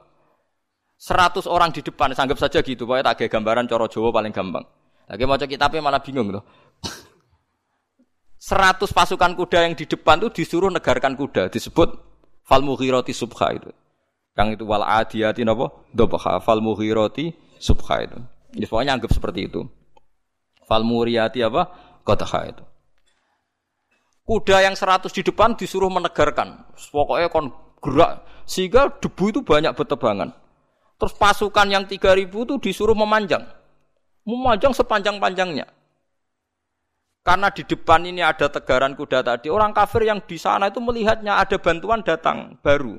A: 100 orang di depan, anggap saja gitu, pokoknya tak gambaran coro Jawa paling gampang. Lagi mau kitabnya malah bingung loh. 100 pasukan kuda yang di depan itu disuruh negarkan kuda, disebut fal mughirati subha itu. Yang itu wal adiyati napa? Dobha fal mughirati subha itu. Ya, pokoknya anggap seperti itu. Fal muriyati apa? Qadha itu. Kuda yang seratus di depan disuruh menegarkan. Pokoknya kon gerak sehingga debu itu banyak bertebangan. Terus pasukan yang tiga ribu itu disuruh memanjang. Memanjang sepanjang-panjangnya. Karena di depan ini ada tegaran kuda tadi, orang kafir yang di sana itu melihatnya ada bantuan datang baru.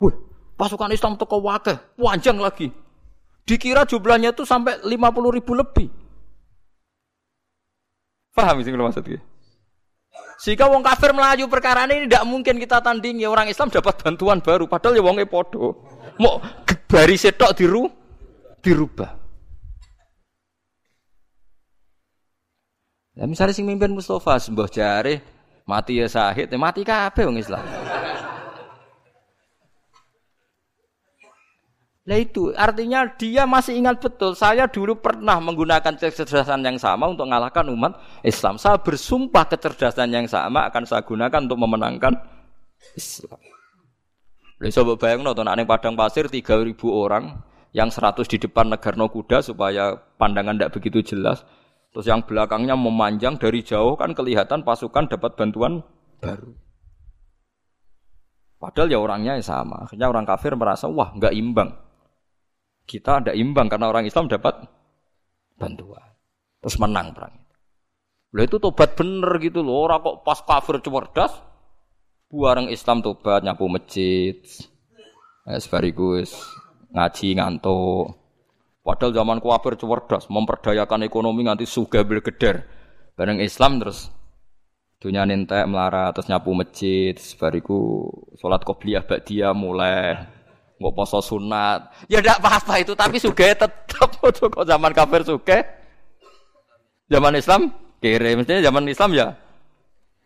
A: Wih, pasukan Islam toko wakil, panjang lagi. Dikira jumlahnya itu sampai 50 ribu lebih. Paham sih maksudnya? Jika wong kafir melaju perkara ini tidak mungkin kita tandingi orang Islam dapat bantuan baru padahal ya wongnya podo. Mau bari setok diru dirubah. Ya misalnya sing mimpin Mustafa sembah jare mati ya sahid, ya mati kabeh wong Islam. Lah itu artinya dia masih ingat betul saya dulu pernah menggunakan kecerdasan yang sama untuk mengalahkan umat Islam. Saya bersumpah kecerdasan yang sama akan saya gunakan untuk memenangkan Islam. Lalu coba bayang nonton ning padang pasir 3000 orang yang 100 di depan negarno kuda supaya pandangan tidak begitu jelas. Terus yang belakangnya memanjang dari jauh kan kelihatan pasukan dapat bantuan baru. Padahal ya orangnya sama. Akhirnya orang kafir merasa wah nggak imbang. Kita ada imbang karena orang Islam dapat bantuan. Terus menang perang itu. Itu tobat bener gitu loh. Orang kok pas kafir cerdas, buareng Islam tobat nyapu masjid. Eh, sebarigus ngaji ngantuk. Padahal zaman kafir cerdas, memperdayakan ekonomi nganti suga bergeder. Bareng Islam terus dunia nentek melarat terus nyapu masjid sebariku sholat qobliyah dia mulai nggak poso sunat. Ya tidak apa-apa itu, tapi suge tetap kok zaman kafir suge. Zaman Islam kere, mestinya zaman Islam ya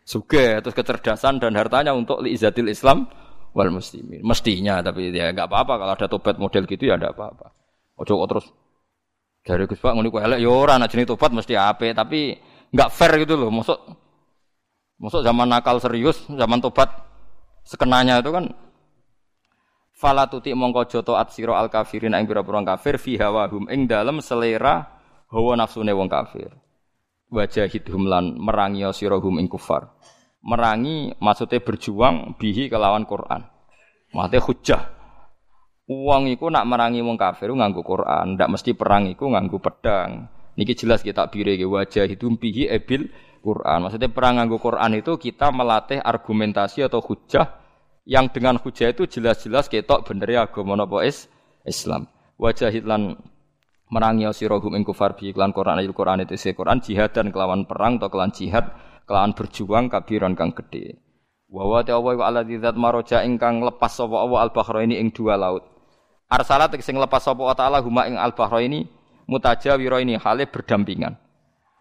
A: suge, terus kecerdasan dan hartanya untuk liizatil Islam wal muslimin. Mestinya, tapi ya nggak apa-apa kalau ada tobat model gitu ya tidak apa-apa. Ojo terus dari Gus Pak ngono elek ya ora jenenge tobat mesti ape, tapi nggak fair gitu loh. Masuk masuk zaman nakal serius, zaman tobat sekenanya itu kan Fala tuti mongko joto at sira al kafirin ing pira-pira kafir fi hawahum ing dalem selera hawa nafsune wong kafir. Wajahidhum lan merangi sira hum ing kufar. Merangi maksudnya berjuang bihi kelawan Quran. Maksudnya hujah. Uang iku nak merangi wong kafir nganggo Quran, ndak mesti perang iku nganggo pedang. Niki jelas kita bire wajah hidum bihi ebil Quran. Maksudnya perang nganggo Quran itu kita melatih argumentasi atau hujah yang dengan hujah itu jelas-jelas ketok bener ya agama napa is Islam. Wajahid lan merangi sira hum ing kufar bi iklan Quran ayat Quran itu se Quran jihad dan kelawan perang atau kelawan jihad kelawan berjuang kabiran kang gede. Wa wa ta wa ala dzat maroja ingkang lepas sapa Allah al ini ing dua laut. Arsalat sing lepas sapa taala huma ing al ini mutajawira ini hale berdampingan.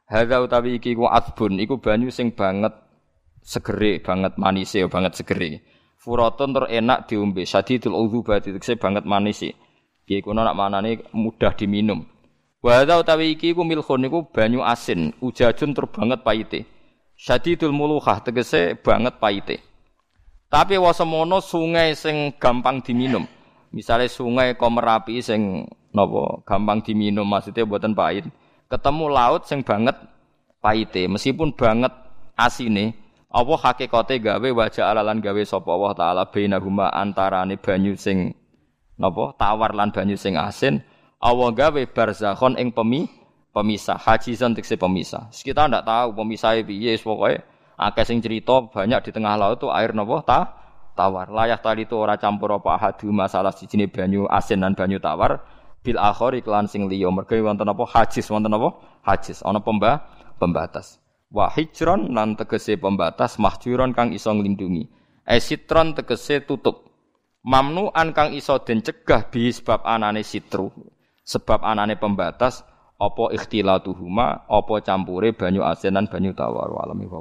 A: Hadza utawi iki ku asbun iku banyu sing banget segere banget manise banget segere. Furatun tur enak diombe. Sadidul udzubati tekse banget manis sih. Piye kono nak manane mudah diminum. Wa hadza utawi iki ku milkhun niku banyu asin, ujajun tur banget paite. Sadidul muluhah tegese banget paite. Tapi wasemono sungai sing gampang diminum. Misalnya sungai Komerapi sing napa gampang diminum maksudnya buatan pahit. Ketemu laut sing banget paite, meskipun banget asine, apa hakikate gawe wajah alalan gawe sapa Allah taala bainahuma antarane banyu sing napa? Tawar lan banyu sing asin. Allah gawe barzakhon ing pemi pemisah. Hajizan tekse pemisah. Kita ndak tahu pemisah piye pokoke akeh sing cerita banyak di tengah laut itu air napa? Ta tawar. Layak tali itu ora campur apa hadu masalah sijine banyu asin dan banyu tawar. Bil akhir iklan sing liya. Mergo wonten apa? Hajiz wonten apa? Hajiz ana pembah pembatas Wa hijron lan tegese pembatas mahjuron kang iso nglindungi. Esitron tegese tutup. Mamnuan kang iso den cegah bi sebab anane sitru. Sebab anane pembatas apa ikhtilatuhuma apa campure banyu asin lan banyu tawar alami wa